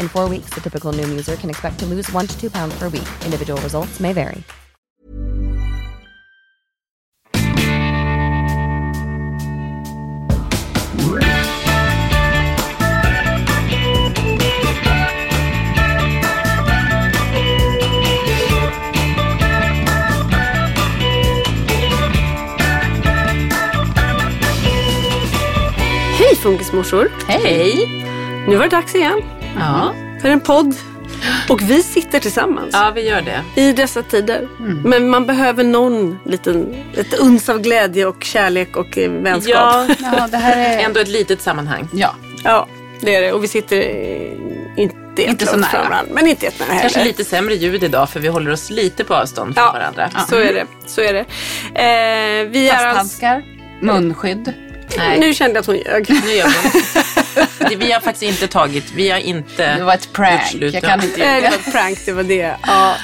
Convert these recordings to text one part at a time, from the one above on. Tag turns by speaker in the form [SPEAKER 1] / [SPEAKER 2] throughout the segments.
[SPEAKER 1] In four weeks, the typical Noom user can expect to lose one to two pounds per week. Individual results may vary.
[SPEAKER 2] Hej funkismorsor!
[SPEAKER 3] Hej!
[SPEAKER 2] Nu var det dags igen
[SPEAKER 3] Ja.
[SPEAKER 2] för en podd. Och vi sitter tillsammans
[SPEAKER 3] ja, vi gör det.
[SPEAKER 2] i dessa tider. Men man behöver någon liten, ett uns av glädje och kärlek och eh, vänskap.
[SPEAKER 3] Ja,
[SPEAKER 4] Ja, det här är...
[SPEAKER 3] ändå ett litet sammanhang.
[SPEAKER 4] Ja,
[SPEAKER 2] Ja, det är det. Och vi sitter eh, inte
[SPEAKER 4] Inte så nära.
[SPEAKER 2] varandra. Men inte jättenära heller.
[SPEAKER 3] Kanske lite sämre ljud idag för vi håller oss lite på avstånd från
[SPEAKER 2] Ja,
[SPEAKER 3] varandra.
[SPEAKER 2] så är det. Så är det. Eh, vi är alltså,
[SPEAKER 4] munskydd.
[SPEAKER 3] Nej,
[SPEAKER 2] Nu kände jag att hon ljög.
[SPEAKER 3] nu gör vi det. Vi har faktiskt inte tagit, vi har inte
[SPEAKER 4] Det var ett prank. Jag kan inte
[SPEAKER 2] det var ett prank, det var det. Ja.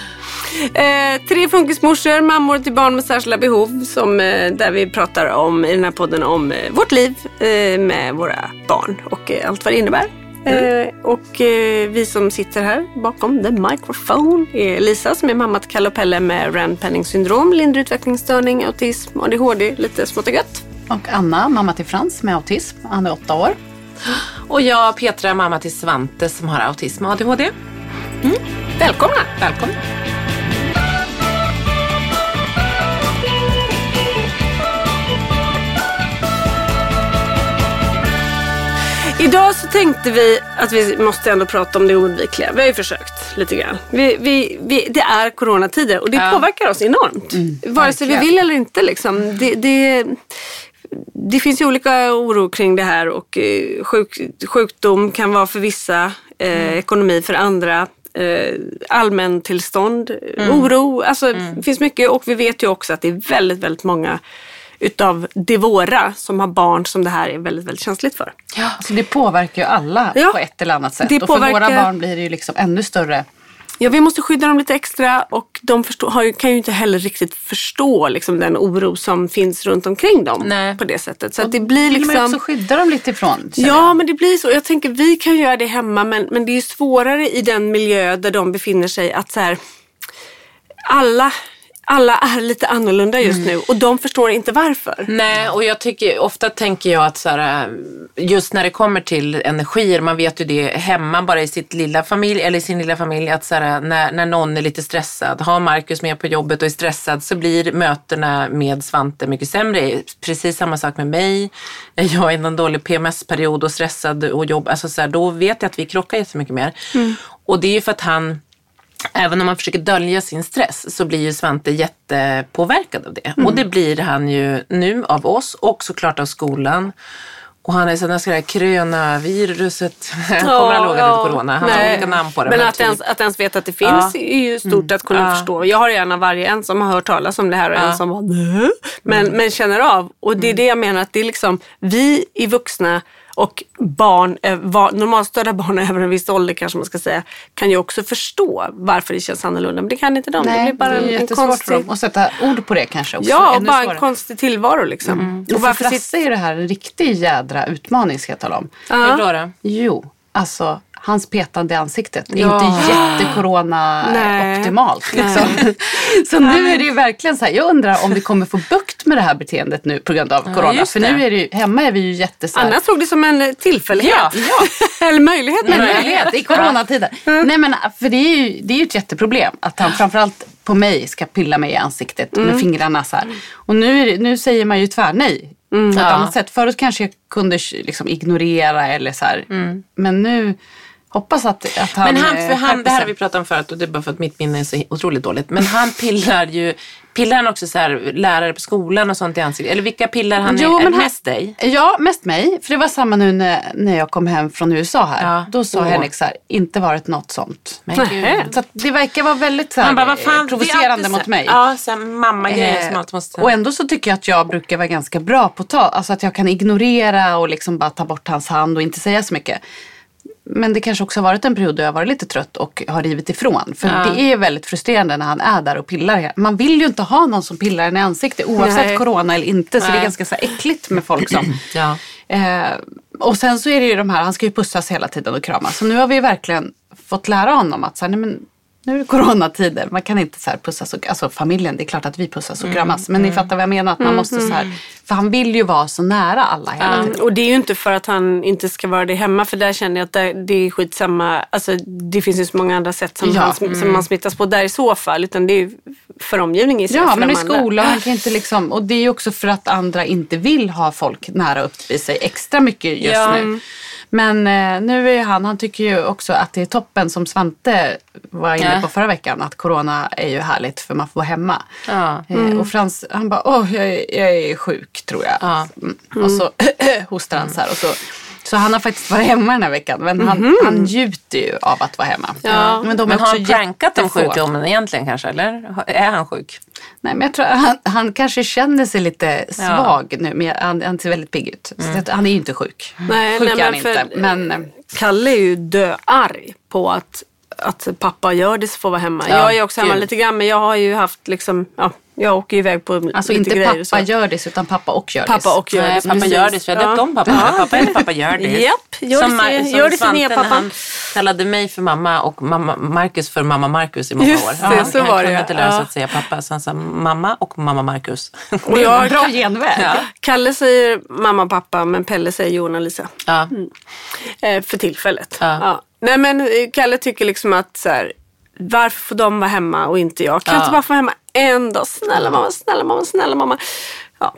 [SPEAKER 2] Eh, tre funkismorsor, mammor till barn med särskilda behov, som, eh, där vi pratar om i den här podden om eh, vårt liv eh, med våra barn och eh, allt vad det innebär. Eh, och eh, vi som sitter här bakom the microphone är Lisa som är mamma till Kalle och Pelle med Rand Penning syndrom, lindrig utvecklingsstörning, autism, ADHD, lite smått och gött.
[SPEAKER 4] Och Anna, mamma till Frans med autism. Han är åtta år.
[SPEAKER 3] Och jag, Petra, mamma till Svante som har autism och ADHD.
[SPEAKER 2] Välkomna!
[SPEAKER 3] Välkommen.
[SPEAKER 2] Idag så tänkte vi att vi måste ändå prata om det oundvikliga. Vi har ju försökt lite grann. Vi, vi, vi, det är coronatider och det
[SPEAKER 3] Ja.
[SPEAKER 2] påverkar oss enormt. Vare sig vi vill eller inte. Liksom. Det, det, det finns ju olika oro kring det här och eh, sjuk, sjukdom kan vara för vissa, eh, ekonomi för andra. Eh, allmäntillstånd, oro. Alltså det finns mycket och vi vet ju också att det är väldigt, väldigt många utav de våra som har barn som det här är väldigt, väldigt känsligt för.
[SPEAKER 4] Så det påverkar ju alla
[SPEAKER 2] Ja.
[SPEAKER 4] på ett eller annat sätt. Och för våra barn blir det ju liksom ännu större.
[SPEAKER 2] Ja, vi måste skydda dem lite extra och de förstå, har ju, kan ju inte heller riktigt förstå liksom, den oro som finns runt omkring dem
[SPEAKER 3] Nej.
[SPEAKER 2] på det sättet. Så att det blir
[SPEAKER 4] Vill man
[SPEAKER 2] liksom...
[SPEAKER 4] också skydda dem lite ifrån.
[SPEAKER 2] Ja,
[SPEAKER 4] jag.
[SPEAKER 2] men det blir så. Jag tänker vi kan göra det hemma men, men det är ju svårare i den miljö där de befinner sig att så här, alla, alla är lite annorlunda just
[SPEAKER 4] Mm.
[SPEAKER 2] nu och de förstår inte varför.
[SPEAKER 3] Nej, och jag tycker, ofta tänker jag att så här, just när det kommer till energier, man vet ju det hemma bara i sitt lilla familj, eller i sin lilla familj, att så här, när, när någon är lite stressad, har Markus med på jobbet och är stressad så blir mötena med Svante mycket sämre. Precis samma sak med mig. Jag är i någon dålig PMS-period och stressad och jobb, alltså så här, då vet jag att vi krockar jättemycket mer. Och det är ju för att han Även om man försöker dölja sin stress så blir ju Svante jättepåverkad av det. Och det blir han ju nu av oss och såklart av skolan. Och han är så när ska det här krönaviruset, kommer han ihåg att det är corona? Han har olika namn på det.
[SPEAKER 2] Men,
[SPEAKER 3] men
[SPEAKER 2] att,
[SPEAKER 3] typ-
[SPEAKER 2] ens, att ens veta att det finns
[SPEAKER 3] Ja.
[SPEAKER 2] är ju stort att kunna
[SPEAKER 3] Ja.
[SPEAKER 2] förstå. Jag har gärna varje en som har hört talas om det här och en
[SPEAKER 3] Ja.
[SPEAKER 2] som var "Nä?" men, men känner av. Och det är det jag menar att det är liksom, vi är vuxna Och barn, eh, normalstörda barn över en viss ålder kanske man ska säga, kan ju också förstå varför det känns annorlunda. Men det kan inte de. det
[SPEAKER 4] Nej,
[SPEAKER 2] blir bara
[SPEAKER 4] det är
[SPEAKER 2] en,
[SPEAKER 4] jättesvårt för
[SPEAKER 2] konstig...
[SPEAKER 4] dem att sätta ord på det kanske. Också.
[SPEAKER 2] Ja, och bara
[SPEAKER 4] svårare.
[SPEAKER 2] en konstig tillvaro liksom.
[SPEAKER 4] Och
[SPEAKER 2] Och
[SPEAKER 4] för
[SPEAKER 2] varför
[SPEAKER 4] Frasse
[SPEAKER 2] sitter...
[SPEAKER 4] är det här en riktig jädra utmaning ska jag tala om.
[SPEAKER 3] Hur då? då?
[SPEAKER 4] Jo, alltså hans petande i ansiktet är
[SPEAKER 3] Ja.
[SPEAKER 4] inte jättecorona
[SPEAKER 2] Nej.
[SPEAKER 4] optimalt. Liksom. Så nu är det ju verkligen så här, jag undrar om vi kommer få bukt med det här beteendet nu på grund av corona. För nu är det ju, hemma är vi ju jätte
[SPEAKER 2] Anna såg det som en eh, tillfällighet.
[SPEAKER 3] Ja,
[SPEAKER 2] Eller möjlighet. Jag.
[SPEAKER 4] möjlighet i coronatider. Nej men för det är ju, det är ju ett jätteproblem att han framförallt på mig ska pilla mig i ansiktet med fingrarna så här. Och nu, nu säger man ju tvärnej på ett
[SPEAKER 3] Ja.
[SPEAKER 4] annat sätt. Förut kanske jag kunde liksom ignorera eller så här. Men nu hoppas att, att han
[SPEAKER 3] Men han, för han, det här har vi pratat om förut och det är bara för att mitt minne är så otroligt dåligt. Men han pillar ju, pillar han också så här lärare på skolan och sånt i ansiktet? Eller vilka pillar han?
[SPEAKER 4] Jo,
[SPEAKER 3] är, är
[SPEAKER 4] men han-
[SPEAKER 3] mest dig?
[SPEAKER 4] Ja, mest mig. För det var samma nu när, när jag kom hem från USA här.
[SPEAKER 3] Ja.
[SPEAKER 4] Då sa
[SPEAKER 3] Åh.
[SPEAKER 4] Henrik så här, inte varit något sånt.
[SPEAKER 3] Men gud.
[SPEAKER 4] Så det verkar vara väldigt så här,
[SPEAKER 3] Han bara, vad fan, är
[SPEAKER 4] provocerande mot mig.
[SPEAKER 3] Ja, så här mamma-grejer
[SPEAKER 4] Eh,
[SPEAKER 3] måste...
[SPEAKER 4] Och ändå så tycker jag att jag brukar vara ganska bra på att ta, alltså att jag kan ignorera och liksom bara ta bort hans hand och inte säga så mycket. Men det kanske också har varit en period då jag varit lite trött och har rivit ifrån. För
[SPEAKER 3] Ja.
[SPEAKER 4] det är väldigt frustrerande när han är där och pillar. Man vill ju inte ha någon som pillar en i ansiktet oavsett
[SPEAKER 2] Nej.
[SPEAKER 4] corona eller inte. Så det
[SPEAKER 3] Nej.
[SPEAKER 4] är ganska så äckligt med folk som...
[SPEAKER 3] Ja.
[SPEAKER 4] Eh, och sen så är det ju de här, han ska ju pussas hela tiden och kramas. Så nu har vi verkligen fått lära honom att så här, nej men, nu är det coronatider. Man kan inte så här pussas och, alltså familjen, det är klart att vi pussas och kramas. Men ni fattar vad jag menar, att man måste så här, för han vill ju vara så nära alla hela
[SPEAKER 2] Mm,
[SPEAKER 4] tiden.
[SPEAKER 2] och det är ju inte för att han inte ska vara det hemma för där känner jag att det, det är skitsamma. Alltså, det finns ju så många andra sätt som,
[SPEAKER 4] Ja.
[SPEAKER 2] han, som man smittas på där i så fall. Utan det är ju för omgivningen i sig.
[SPEAKER 4] Ja, men i skolan, man kan inte liksom, och det är ju också för att andra inte vill ha folk nära upp i sig extra mycket just
[SPEAKER 2] Ja.
[SPEAKER 4] nu. Men eh, nu är han, han tycker ju också att det är toppen som Svante var inne
[SPEAKER 3] Ja.
[SPEAKER 4] på förra veckan. Att corona är ju härligt för man får vara hemma.
[SPEAKER 3] Ja.
[SPEAKER 4] Eh, Och Frans, han bara, åh jag, är- jag är sjuk tror jag.
[SPEAKER 3] Ja.
[SPEAKER 4] Mm. Och så hostar han så här. Och så, så han har faktiskt varit hemma den här veckan. Men han, han njuter ju av att vara hemma.
[SPEAKER 2] Ja.
[SPEAKER 4] Men, de
[SPEAKER 3] Men har han prankat om sjukdomen egentligen kanske? Eller är han sjuk?
[SPEAKER 4] Nej, men jag tror han, han kanske känner sig lite svag nu. Men han, han ser väldigt pigg ut. Så att han är ju inte sjuk.
[SPEAKER 2] Nej,
[SPEAKER 4] sjuk
[SPEAKER 2] nej,
[SPEAKER 4] är han
[SPEAKER 2] men för-
[SPEAKER 4] inte. Men
[SPEAKER 2] Kalle är ju döarg på att, att pappa gör det så får vara hemma.
[SPEAKER 3] Ja,
[SPEAKER 2] jag är också hemma
[SPEAKER 3] gud.
[SPEAKER 2] lite grann men jag har ju haft liksom, ja, jag åker iväg på
[SPEAKER 4] alltså
[SPEAKER 2] lite
[SPEAKER 4] inte
[SPEAKER 2] grejer och så.
[SPEAKER 4] pappa Gördis utan pappa och Gördis.
[SPEAKER 2] Pappa och Gördis.
[SPEAKER 3] Nej, pappa
[SPEAKER 2] precis.
[SPEAKER 3] Gördis. För jag döpte om pappa.
[SPEAKER 2] Ja.
[SPEAKER 3] Pappa heter pappa Gördis.
[SPEAKER 2] Japp, Gördis
[SPEAKER 3] som,
[SPEAKER 2] är-
[SPEAKER 3] som
[SPEAKER 2] Gördis är nya
[SPEAKER 3] när
[SPEAKER 2] pappa.
[SPEAKER 3] han kallade mig för mamma och mamma Marcus för mamma Marcus i många
[SPEAKER 2] Just
[SPEAKER 3] år.
[SPEAKER 2] det,
[SPEAKER 3] han,
[SPEAKER 2] så
[SPEAKER 3] han
[SPEAKER 2] var det,
[SPEAKER 3] kunde
[SPEAKER 2] ja.
[SPEAKER 3] inte lära sig
[SPEAKER 2] Ja.
[SPEAKER 3] att säga pappa så han sa mamma och mamma Marcus.
[SPEAKER 2] Och jag,
[SPEAKER 4] Bra genväg.
[SPEAKER 3] Ja.
[SPEAKER 2] Kalle säger mamma och pappa men Pelle säger Johan och Lisa.
[SPEAKER 3] Ja.
[SPEAKER 2] Eh, för tillfället.
[SPEAKER 3] Ja.
[SPEAKER 2] Nej men eh, Kalle tycker liksom att så här, varför får de vara hemma och inte jag? Kan
[SPEAKER 3] Ja.
[SPEAKER 2] inte bara få vara hemma en dag? Snälla mamma, snälla mamma, snälla mamma. Ja.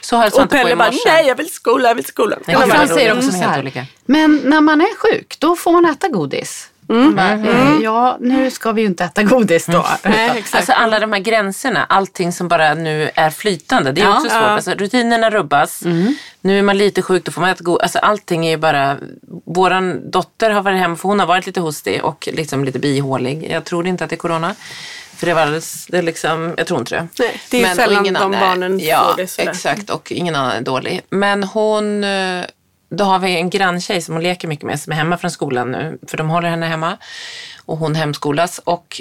[SPEAKER 3] Så har
[SPEAKER 2] Och Pelle bara, nej jag vill till skolan, jag vill.
[SPEAKER 3] Det
[SPEAKER 4] Ja, han säger också så här. Men när man är sjuk, då får man äta godis. Man bara, eh, ja, nu ska vi ju inte äta godis då.
[SPEAKER 2] Nej, exakt.
[SPEAKER 3] Alltså alla de här gränserna, allting som bara nu är flytande. Det är
[SPEAKER 4] Ja.
[SPEAKER 3] också svårt.
[SPEAKER 2] Ja.
[SPEAKER 3] Alltså, rutinerna rubbas. Nu är man lite sjuk, då får man äta god. Alltså allting är ju bara... Våran dotter har varit hemma för hon har varit lite hostig och liksom lite bihålig. Jag tror inte att det är corona. För det var alldeles, det är liksom, jag tror inte det.
[SPEAKER 2] Nej, det är
[SPEAKER 3] Men-
[SPEAKER 2] sällan de
[SPEAKER 3] annan-
[SPEAKER 2] barnen
[SPEAKER 3] ja,
[SPEAKER 2] får det sådär.
[SPEAKER 3] exakt. Och ingen annan är dålig. Men hon, eh, då har vi en granntjej som hon leker mycket med som är hemma från skolan nu. För de håller henne hemma. Och hon hemskolas. Och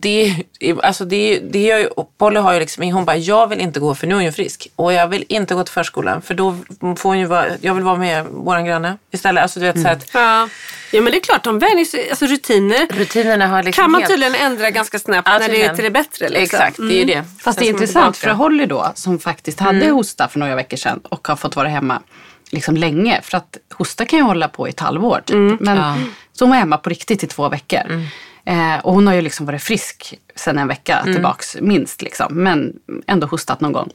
[SPEAKER 3] det, alltså det, det gör ju, Polly har ju liksom, hon bara, jag vill inte gå för nu är hon ju frisk. Och jag vill inte gå till förskolan för då får hon ju vara, jag vill vara med våran granne istället. Alltså du vet så här att
[SPEAKER 2] Ja. ja men det är klart, de vänjer sig, alltså rutiner
[SPEAKER 3] rutinerna har liksom
[SPEAKER 2] kan man
[SPEAKER 3] helt-
[SPEAKER 2] tydligen ändra ganska snabbt
[SPEAKER 3] Ja,
[SPEAKER 2] när det är till det bättre. Liksom.
[SPEAKER 3] Exakt, det är ju det.
[SPEAKER 4] Fast det är intressant för Holly då som faktiskt hade hosta för några veckor sedan och har fått vara hemma liksom länge. För att hosta kan ju hålla på i ett halvår typ. Men,
[SPEAKER 3] Ja.
[SPEAKER 4] Så hon var hemma på riktigt i två veckor. Eh, och hon har ju liksom varit frisk sedan en vecka tillbaks, minst liksom. Men ändå hostat någon gång.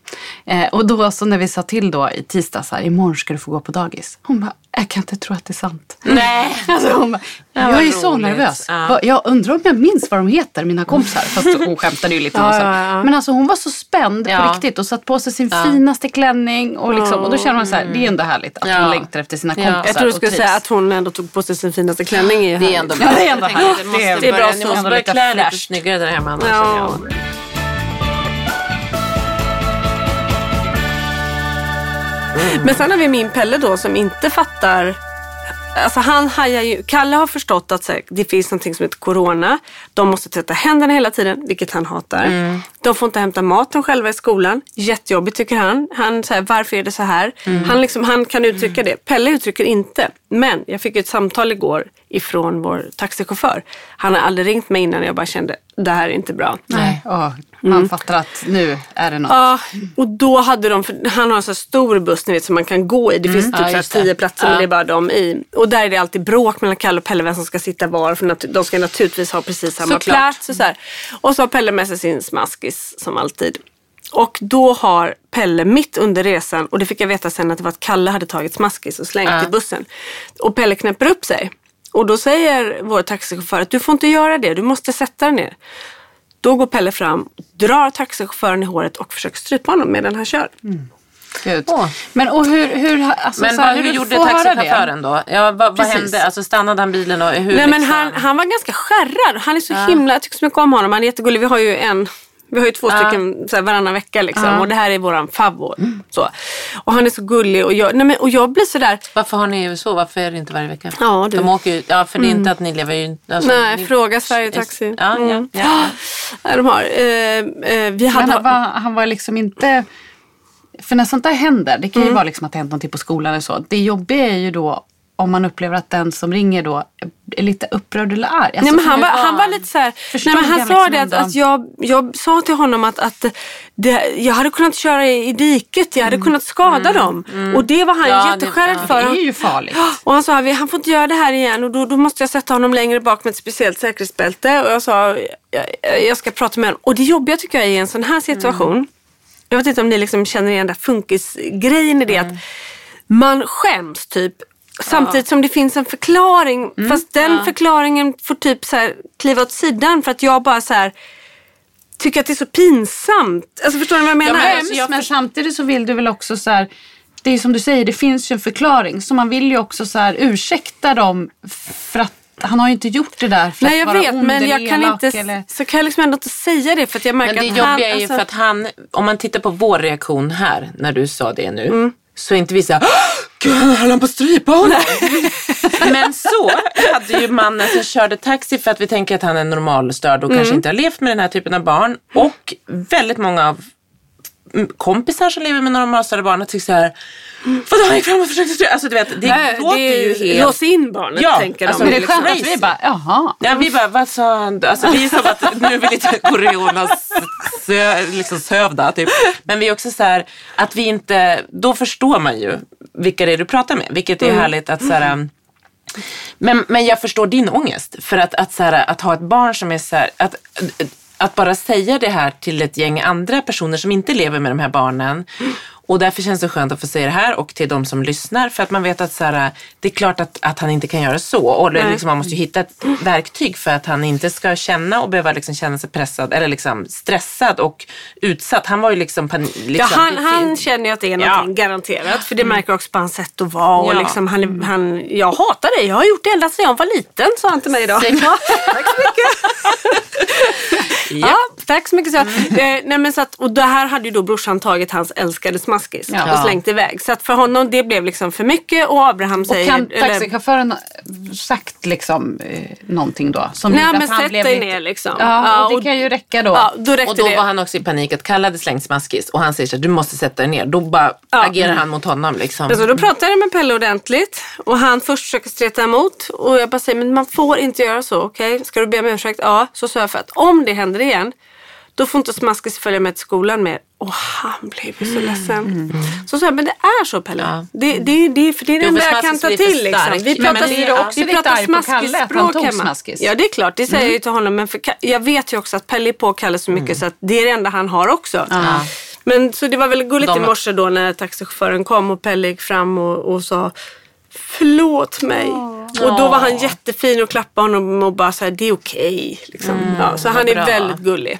[SPEAKER 4] Eh, och då så när vi sa till då i tisdags, här, imorgon ska du få gå på dagis. Hon bara, jag kan inte tro att det är sant.
[SPEAKER 3] Nej.
[SPEAKER 4] Alltså hon bara, jag är så
[SPEAKER 3] roligt.
[SPEAKER 4] nervös.
[SPEAKER 3] Ja.
[SPEAKER 4] Jag undrar om jag minns vad de heter, mina kompisar. Fast hon skämtade ju lite.
[SPEAKER 2] Ja,
[SPEAKER 4] så.
[SPEAKER 2] ja, ja.
[SPEAKER 4] Men alltså hon var så spänd
[SPEAKER 3] Ja.
[SPEAKER 4] på riktigt och satt på sig sin finaste klänning. Och, liksom, och då känner man så här, det är ändå härligt att
[SPEAKER 3] Ja.
[SPEAKER 4] hon längtar efter sina
[SPEAKER 3] Ja.
[SPEAKER 4] kompisar.
[SPEAKER 2] Jag tror du skulle säga att hon ändå tog på sig sin finaste klänning. Är
[SPEAKER 3] Det är
[SPEAKER 2] härligt.
[SPEAKER 3] ändå
[SPEAKER 4] Ja, det är ändå
[SPEAKER 3] det måste
[SPEAKER 4] Det är-
[SPEAKER 2] bra
[SPEAKER 3] Ni
[SPEAKER 2] så.
[SPEAKER 3] måste börja klä lite snyggare där hemma. annars Jag.
[SPEAKER 2] Men sen har vi min Pelle då som inte fattar Alltså han hajar ju, Kalle har förstått att här, det finns något som heter corona. De måste tvätta händerna hela tiden, vilket han hatar.
[SPEAKER 3] Mm.
[SPEAKER 2] De får inte hämta maten själva i skolan. Jättejobbigt tycker han. han så här, varför är det så här?
[SPEAKER 3] Mm.
[SPEAKER 2] Han, liksom, han kan uttrycka det. Pelle uttrycker inte. Men jag fick ett samtal igår ifrån vår taxichaufför. Han har aldrig ringt mig innan jag bara kände, det här är inte bra.
[SPEAKER 4] Nej. Åh, man fattar att nu är det något.
[SPEAKER 2] Ja, och då hade de, för han har en så stor buss ni vet som man kan gå i. Det finns typ
[SPEAKER 3] Mm. Ja,
[SPEAKER 2] tio platser men det är bara de i. Och där är det alltid bråk mellan Kalle och Pelle vem som ska sitta var. För de ska naturligtvis ha precis samma
[SPEAKER 3] Såklart.
[SPEAKER 2] plats. Och så, här. och så har Pelle med sig sin smaskis som alltid. Och då har Pelle mitt under resan, och det fick jag veta sen att det var att Kalle hade tagit smaskis och slängt i bussen. Och Pelle knäpper upp sig. Och då säger vår taxichaufför att du får inte göra det, du måste sätta dig ner. Då går Pelle fram, drar taxichauffören i håret och försöker strypa honom medan han kör.
[SPEAKER 4] Gud.
[SPEAKER 3] Åh.
[SPEAKER 4] Men och hur, hur, alltså,
[SPEAKER 3] Men
[SPEAKER 4] så här,
[SPEAKER 3] vad, hur
[SPEAKER 4] du
[SPEAKER 3] gjorde taxichauffören då? Ja, vad, vad hände? Alltså stannade han bilen och hur
[SPEAKER 2] Nej, men
[SPEAKER 3] liksom?
[SPEAKER 2] han, han var ganska skärrad. Han är så himla, jag tycker så mycket om honom. Han är jättegullig. Vi har ju en vi har ju två stycken så här, varannan vecka liksom, och det här är våran favorit. Så. Och han är så gullig och jag, nej, men, och jag blir sådär,
[SPEAKER 3] Varför har ni så? Varför är det inte varje vecka?
[SPEAKER 2] Ja, du.
[SPEAKER 3] De åker ju, ja, för det är inte att ni lever ju... Alltså,
[SPEAKER 2] nej
[SPEAKER 3] ni,
[SPEAKER 2] fråga Sverige Taxi.
[SPEAKER 3] Ja, ja,
[SPEAKER 2] Mm.
[SPEAKER 3] ja, ja.
[SPEAKER 2] Ja, de har. Eh, eh, vi hade,
[SPEAKER 4] Men han var, han var liksom inte... För när sånt där händer, det kan
[SPEAKER 2] Mm.
[SPEAKER 4] ju vara liksom att det hänt någonting på skolan eller så. Det jobbiga är ju då om man upplever att den som ringer då är lite upprörd eller arg. Alltså,
[SPEAKER 2] Nej, men han, var, han var lite så här, nej, men han
[SPEAKER 4] jag
[SPEAKER 2] sa
[SPEAKER 4] liksom
[SPEAKER 2] det att, att jag, jag sa till honom att, att det, jag hade kunnat köra i, i diket, jag hade kunnat skada dem. Och det var han
[SPEAKER 3] Mm. Ja,
[SPEAKER 2] jätteskärrad för.
[SPEAKER 4] Det är ju farligt.
[SPEAKER 2] Och han sa, "Vi- han får inte göra det här igen och då, då måste jag sätta honom längre bak med ett speciellt säkerhetsbälte. Och jag sa, jag, jag ska prata med honom. Och det jobbiga tycker jag är i en sån här situation. Jag vet inte om ni liksom känner igen den där funkisgrejen i det att man skäms typ. Samtidigt som det finns en förklaring. Fast den förklaringen får typ så här kliva åt sidan för att jag bara så här tycker att det är så pinsamt. Alltså förstår ni vad jag menar?
[SPEAKER 4] men,
[SPEAKER 3] alltså, jag
[SPEAKER 4] men samtidigt så vill du väl också så här, det är som du säger, det finns ju en förklaring. Så man vill ju också så här ursäkta dem för att han har ju inte gjort det där för
[SPEAKER 2] Nej
[SPEAKER 4] att
[SPEAKER 2] jag
[SPEAKER 4] vara
[SPEAKER 2] vet
[SPEAKER 4] ond
[SPEAKER 2] men jag kan
[SPEAKER 4] elak
[SPEAKER 2] inte,
[SPEAKER 4] eller...
[SPEAKER 2] så kan jag liksom ändå inte säga det för att jag märker
[SPEAKER 3] Men det
[SPEAKER 2] att
[SPEAKER 3] jobbiga
[SPEAKER 2] han,
[SPEAKER 3] är ju
[SPEAKER 2] alltså-
[SPEAKER 3] för att han, om man tittar på vår reaktion här när du sa det nu,
[SPEAKER 2] Mm.
[SPEAKER 3] så är inte vi såhär Gud, höll han på att strypa honom? Men så hade ju mannen som körde taxi för att vi tänker att han är normalstörd och
[SPEAKER 2] Mm.
[SPEAKER 3] kanske inte har levt med den här typen av barn. Och väldigt många av kompisar som lever med normalstörda barn tycker så här Vadå han gick fram och försökte strypa? Alltså du vet, det
[SPEAKER 2] Nej,
[SPEAKER 3] låter
[SPEAKER 2] det är
[SPEAKER 3] ju helt...
[SPEAKER 2] Lås in barnet
[SPEAKER 3] Ja,
[SPEAKER 2] tänker
[SPEAKER 3] alltså,
[SPEAKER 2] de.
[SPEAKER 4] Men det är skönt att vi bara, jaha.
[SPEAKER 3] Ja, vi bara, vad sa han? Alltså, vi är som att nu är vi lite Corionas sö, liksom sövda typ. Men vi är också så här att vi inte, då förstår man ju vilka det är du pratar med. Vilket är härligt att så här, um, men, men jag förstår din ångest. För att, att, så här, att ha ett barn som är så här, att, att bara säga det här till ett gäng andra personer som inte lever med de här barnen. Och därför känns det skönt att få säga det här och till de som lyssnar. För att man vet att så här, det är klart att, att han inte kan göra så. Och liksom, man måste hitta ett verktyg för att han inte ska känna och behöva liksom känna sig pressad eller liksom stressad och utsatt. Han var ju liksom... Pan, liksom
[SPEAKER 2] Ja, han, han känner ju att det är någonting garanterat. För det märker jag också på hans sätt att vara. Och
[SPEAKER 3] Ja.
[SPEAKER 2] liksom, han, han, jag hatar dig, jag har gjort det ända sedan jag var liten, sa han till mig idag. Ja, tack så mycket. ja, tack så mycket. Så. Eh, nej, men så att, och det här hade ju då brorsan tagit hans älskade smaskis
[SPEAKER 4] Ja.
[SPEAKER 2] och slängt iväg. Så att för honom det blev liksom för mycket och Abraham
[SPEAKER 4] Och
[SPEAKER 2] säger...
[SPEAKER 4] kan
[SPEAKER 2] eller-
[SPEAKER 4] taxichauffören sagt liksom eh, någonting då? Som
[SPEAKER 2] Nej, men
[SPEAKER 4] att han
[SPEAKER 2] sätt
[SPEAKER 4] blev
[SPEAKER 2] dig
[SPEAKER 4] lite-
[SPEAKER 2] ner liksom.
[SPEAKER 4] Ja, och det
[SPEAKER 2] och-
[SPEAKER 4] kan ju räcka då.
[SPEAKER 2] Ja, då
[SPEAKER 3] Och då
[SPEAKER 2] det.
[SPEAKER 3] var han också i panik att Kalle hade slängt smaskis och han säger så här, du måste sätta dig ner. Då bara agerar han mot honom liksom.
[SPEAKER 2] Men så då pratade jag med Pelle ordentligt och han först försöker streta emot och jag bara säger men man får inte göra så, okej? Ska du be om ursäkt? Ja, så sa jag för att om det händer igen då får inte Smaskis följa med till skolan mer. Och han blev ju så ledsen. Så sa jag, men det är så Pelle.
[SPEAKER 3] Ja.
[SPEAKER 2] Det, det, det, för det är det enda jag kan ta till. Liksom. Vi pratar,
[SPEAKER 4] du också
[SPEAKER 2] vi pratar smaskisspråk hemma.
[SPEAKER 4] smaskis?
[SPEAKER 2] Ja det är klart, det säger jag ju till honom. Men för, jag vet ju också att Pelle är på Kalle så mycket så att det är det enda han har också. Men så det var väl gulligt
[SPEAKER 3] De-
[SPEAKER 2] i morse då när taxichauffören kom och Pelle gick fram och, och sa Förlåt mig. Och då var han jättefin och klappade honom och bara så här, det är okej. liksom. ja, så han är
[SPEAKER 3] bra.
[SPEAKER 2] väldigt gullig.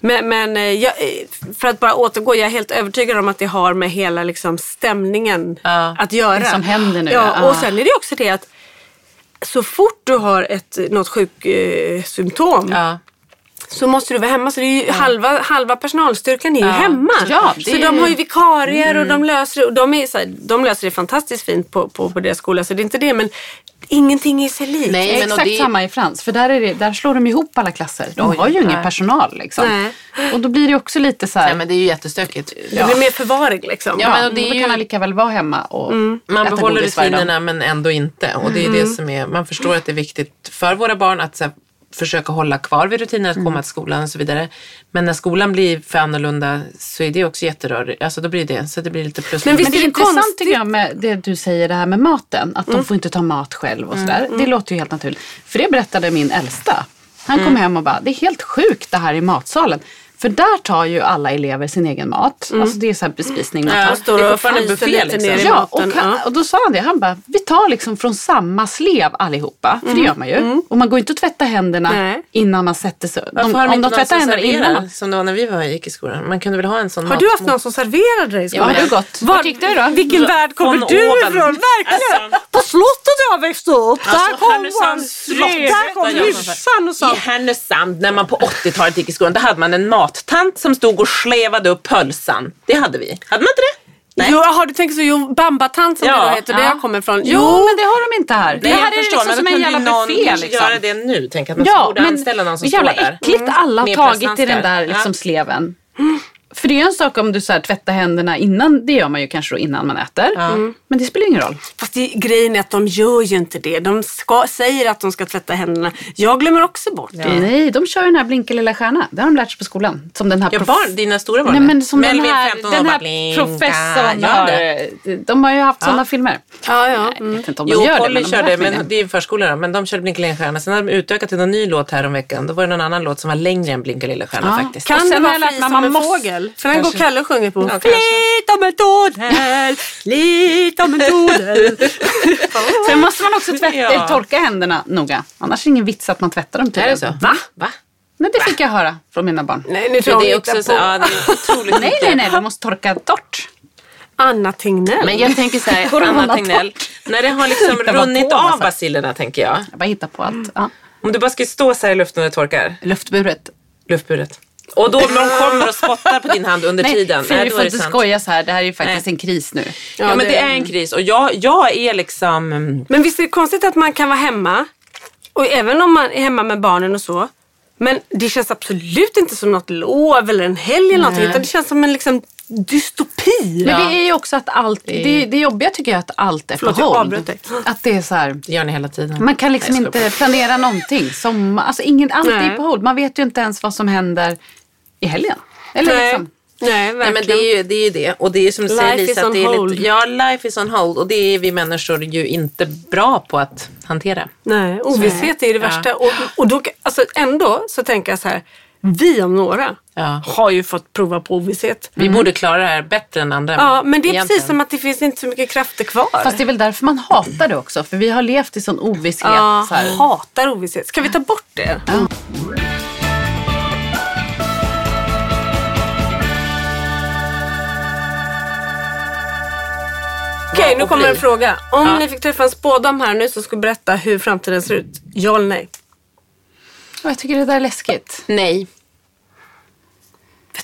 [SPEAKER 2] Men, men eh, jag, eh, för att bara återgå, jag är helt övertygad om att det har med hela liksom, stämningen
[SPEAKER 3] Ja.
[SPEAKER 2] att göra.
[SPEAKER 4] Det som händer nu,
[SPEAKER 2] Ja,
[SPEAKER 4] ja.
[SPEAKER 2] och sen är det också det att så fort du har ett, något sjuksymptom
[SPEAKER 3] Ja.
[SPEAKER 2] så måste du vara hemma. Så det är ju halva, halva personalstyrkan är ju hemma.
[SPEAKER 4] Ja, det
[SPEAKER 2] så
[SPEAKER 4] är-
[SPEAKER 2] de har ju vikarier och de löser det. Och de, är så här, de löser det fantastiskt fint på, på, på deras skola. Så det är inte det. Men ingenting är sig likt.
[SPEAKER 3] Nej,
[SPEAKER 4] Det är
[SPEAKER 3] men
[SPEAKER 4] exakt
[SPEAKER 3] det-
[SPEAKER 4] samma i Frans. För där, är det, där slår de ihop alla klasser. De
[SPEAKER 3] Oj,
[SPEAKER 4] har ju ingen personal liksom.
[SPEAKER 2] Nej.
[SPEAKER 4] Och då blir det också lite så här.
[SPEAKER 3] Nej, men det är ju jättestökigt.
[SPEAKER 2] Det blir mer förvaring liksom.
[SPEAKER 3] Ja,
[SPEAKER 4] ja,
[SPEAKER 3] men och det är
[SPEAKER 4] då
[SPEAKER 3] ju-
[SPEAKER 4] kan han lika väl vara hemma och
[SPEAKER 3] Man
[SPEAKER 4] äta
[SPEAKER 3] behåller rutinerna men ändå inte. Och det är det som är, man förstår att det är viktigt för våra barn att så här, försöka hålla kvar vid rutiner, att komma till skolan och så vidare. Men när skolan blir för annorlunda så är det också jätterörigt. Alltså då blir det, så det blir lite plus.
[SPEAKER 2] Men visst
[SPEAKER 4] är
[SPEAKER 2] det
[SPEAKER 4] intressant
[SPEAKER 2] konstigt?
[SPEAKER 4] tycker jag med det du säger det här med maten. Att de får inte ta mat själv och sådär. Det låter ju helt naturligt. För det berättade min äldsta. Han kom hem och bara, det är helt sjukt det här i matsalen. För där tar ju alla elever sin egen mat. Alltså det är så här bespisning man
[SPEAKER 3] Ja,
[SPEAKER 2] står och fryser
[SPEAKER 3] buffé,
[SPEAKER 2] lite
[SPEAKER 3] liksom.
[SPEAKER 2] ner i
[SPEAKER 4] Ja, och,
[SPEAKER 2] maten.
[SPEAKER 4] han,
[SPEAKER 2] Ja.
[SPEAKER 4] och då sa han det. Han bara, vi tar liksom från samma slev allihopa. För det gör man ju. Och man går inte och tvättar händerna
[SPEAKER 2] Nej.
[SPEAKER 4] innan man sätter sig.
[SPEAKER 3] Varför
[SPEAKER 4] De,
[SPEAKER 3] har de
[SPEAKER 4] om
[SPEAKER 3] inte
[SPEAKER 4] de
[SPEAKER 3] någon
[SPEAKER 4] tvättar
[SPEAKER 3] som
[SPEAKER 4] händerna innan.
[SPEAKER 3] serverar
[SPEAKER 4] man-
[SPEAKER 3] som det var när vi var, gick i skolan? Man kunde väl ha en sån
[SPEAKER 2] Har
[SPEAKER 3] mat-
[SPEAKER 2] du haft någon som serverade dig i skolan?
[SPEAKER 4] Ja, har du gått?
[SPEAKER 2] Var,
[SPEAKER 4] Vart gick du då?
[SPEAKER 2] Vilken värld kommer
[SPEAKER 3] Von
[SPEAKER 2] du
[SPEAKER 3] oben.
[SPEAKER 2] ifrån? Verkligen!
[SPEAKER 3] Alltså-
[SPEAKER 2] På slottet jag växte upp.
[SPEAKER 3] Alltså,
[SPEAKER 2] där kom
[SPEAKER 3] Härnösands slott.
[SPEAKER 2] Där kom
[SPEAKER 3] Där jag
[SPEAKER 2] hyrsan och
[SPEAKER 3] I
[SPEAKER 2] sa.
[SPEAKER 3] Härnösand, när man på 80-talet gick i skolan, då hade man en mattant som stod och slevade upp pölsan. Det hade vi. Hade man inte det? Nej.
[SPEAKER 2] Jo, har du tänkt så? Jo, Bambatant som
[SPEAKER 3] Ja,
[SPEAKER 2] det heter, där
[SPEAKER 4] ja.
[SPEAKER 2] jag kommer ifrån.
[SPEAKER 4] Jo, men det har de inte här.
[SPEAKER 3] Nej,
[SPEAKER 4] det här är
[SPEAKER 3] förstår,
[SPEAKER 4] liksom som en jävla
[SPEAKER 3] någon
[SPEAKER 4] buffé. Liksom.
[SPEAKER 3] göra det nu. Tänk att man
[SPEAKER 4] Ja,
[SPEAKER 3] borde anställa någon som står
[SPEAKER 4] jävla
[SPEAKER 3] där.
[SPEAKER 4] äckligt alla
[SPEAKER 3] Med
[SPEAKER 4] tagit i den där liksom
[SPEAKER 3] Ja.
[SPEAKER 4] sleven. För det är en sak om du så här, tvättar händerna innan, det gör man ju kanske då innan man äter. Men det spelar ingen roll.
[SPEAKER 2] Fast det, grejen är att de gör ju inte det. De ska, säger att de ska tvätta händerna. Jag glömmer också bort det.
[SPEAKER 4] Nej, de kör ju den här blinka lilla stjärna. Det har de lärt sig på skolan. Som den här
[SPEAKER 3] Ja, barn, dina stora barn?
[SPEAKER 4] Nej men som den
[SPEAKER 3] Melvin,
[SPEAKER 4] här,
[SPEAKER 3] 15 år,
[SPEAKER 4] den här
[SPEAKER 3] blinka.
[SPEAKER 4] professorn har,
[SPEAKER 3] det?
[SPEAKER 4] de har ju haft sådana filmer.
[SPEAKER 2] Ja, ja.
[SPEAKER 4] Jag
[SPEAKER 2] Mm.
[SPEAKER 4] vet inte om de
[SPEAKER 3] Jo,
[SPEAKER 4] gör det.
[SPEAKER 3] Polly
[SPEAKER 4] men de har
[SPEAKER 3] körde,
[SPEAKER 4] mig
[SPEAKER 3] men
[SPEAKER 4] det.
[SPEAKER 3] det är ju då, men de körde Blinka lilla stjärna. Sen hade de utökat till en ny låt här om veckan. Då var det någon annan låt som var längre än Blinka lilla stjärna
[SPEAKER 4] Ja.
[SPEAKER 3] faktiskt.
[SPEAKER 2] Kan
[SPEAKER 4] Och
[SPEAKER 2] det
[SPEAKER 4] sen har jag
[SPEAKER 2] vara fri som en
[SPEAKER 4] måste-
[SPEAKER 2] För den går. Kalle och sjunger på.
[SPEAKER 3] kanske.
[SPEAKER 2] Flit om en tådel, flit om en tådel.
[SPEAKER 4] Sen måste man också tvätta,
[SPEAKER 3] Ja.
[SPEAKER 4] torka händerna noga. Annars är det ingen vits att man tvättar dem
[SPEAKER 3] Är det
[SPEAKER 4] tydligen.
[SPEAKER 3] så?
[SPEAKER 2] Va?
[SPEAKER 3] Va?
[SPEAKER 4] Men det fick jag höra från mina barn.
[SPEAKER 2] Nej, nu
[SPEAKER 3] För
[SPEAKER 2] tror
[SPEAKER 3] det är också så, ja, det är
[SPEAKER 4] Nej, nej, nej, de måste torka torrt.
[SPEAKER 2] Anna Tegnell.
[SPEAKER 3] Men jag tänker så här, Anna Tegnell, när det har liksom runnit
[SPEAKER 4] på
[SPEAKER 3] av
[SPEAKER 4] massa.
[SPEAKER 3] bacillerna tänker jag.
[SPEAKER 4] Jag bara hittar på allt. Ja.
[SPEAKER 3] Om du bara ska stå så här i luften och torkar,
[SPEAKER 4] Luftburet.
[SPEAKER 3] luftburet. Och då om de kommer och spottar på din hand under tiden,
[SPEAKER 4] för
[SPEAKER 3] nej, då
[SPEAKER 4] får
[SPEAKER 3] är det
[SPEAKER 4] inte
[SPEAKER 3] sant.
[SPEAKER 4] skoja så här. Det här är ju faktiskt
[SPEAKER 3] Nej.
[SPEAKER 4] en kris nu.
[SPEAKER 3] Ja, men det är en kris och jag, jag är liksom...
[SPEAKER 2] Men visst är det konstigt att man kan vara hemma, och även om man är hemma med barnen och så. Men det känns absolut inte som något lov eller en helg eller någonting. Utan det känns som en liksom dystopi.
[SPEAKER 4] Men det är ju också att allt, det, det jobbiga tycker jag är att allt är
[SPEAKER 2] Förlåt, avbröt dig.
[SPEAKER 4] Att det är så här,
[SPEAKER 3] Det gör ni hela tiden.
[SPEAKER 4] man kan liksom
[SPEAKER 3] Nej,
[SPEAKER 4] inte planera någonting. Som, alltså ingen, allt är
[SPEAKER 2] Nej.
[SPEAKER 4] på hold. Man vet ju inte ens vad som händer i helgen. Eller
[SPEAKER 2] Nej,
[SPEAKER 4] liksom.
[SPEAKER 2] nej
[SPEAKER 3] Nej,
[SPEAKER 2] verkligen.
[SPEAKER 3] men det är ju det. Är ju det. Och det är som du säger
[SPEAKER 2] Life
[SPEAKER 3] Lisa,
[SPEAKER 2] is
[SPEAKER 3] att
[SPEAKER 2] on
[SPEAKER 3] det är
[SPEAKER 2] hold.
[SPEAKER 3] lite, ja, life is on hold. Och det är vi människor ju inte bra på att hantera.
[SPEAKER 2] Nej, ovisshet är ju det
[SPEAKER 3] Ja.
[SPEAKER 2] värsta. Och, och då, alltså ändå så tänker jag så här. Vi om några
[SPEAKER 3] Ja.
[SPEAKER 2] har ju fått prova på ovisshet.
[SPEAKER 3] Vi borde klara det här bättre än andra.
[SPEAKER 2] Ja, men det är
[SPEAKER 3] egentligen.
[SPEAKER 2] precis som att det finns inte så mycket krafter kvar.
[SPEAKER 4] Fast det är väl därför man hatar det också. För vi har levt i sån ovisshet.
[SPEAKER 2] ja,
[SPEAKER 4] så här.
[SPEAKER 2] hatar ovisshet. Ska vi ta bort det? Okej, nu
[SPEAKER 3] och
[SPEAKER 2] kommer en fråga. Om
[SPEAKER 3] Ja.
[SPEAKER 2] ni fick träffa en spådam här nu som skulle berätta hur framtiden ser ut. Ja eller nej?
[SPEAKER 4] Och jag tycker det där är läskigt.
[SPEAKER 3] Nej.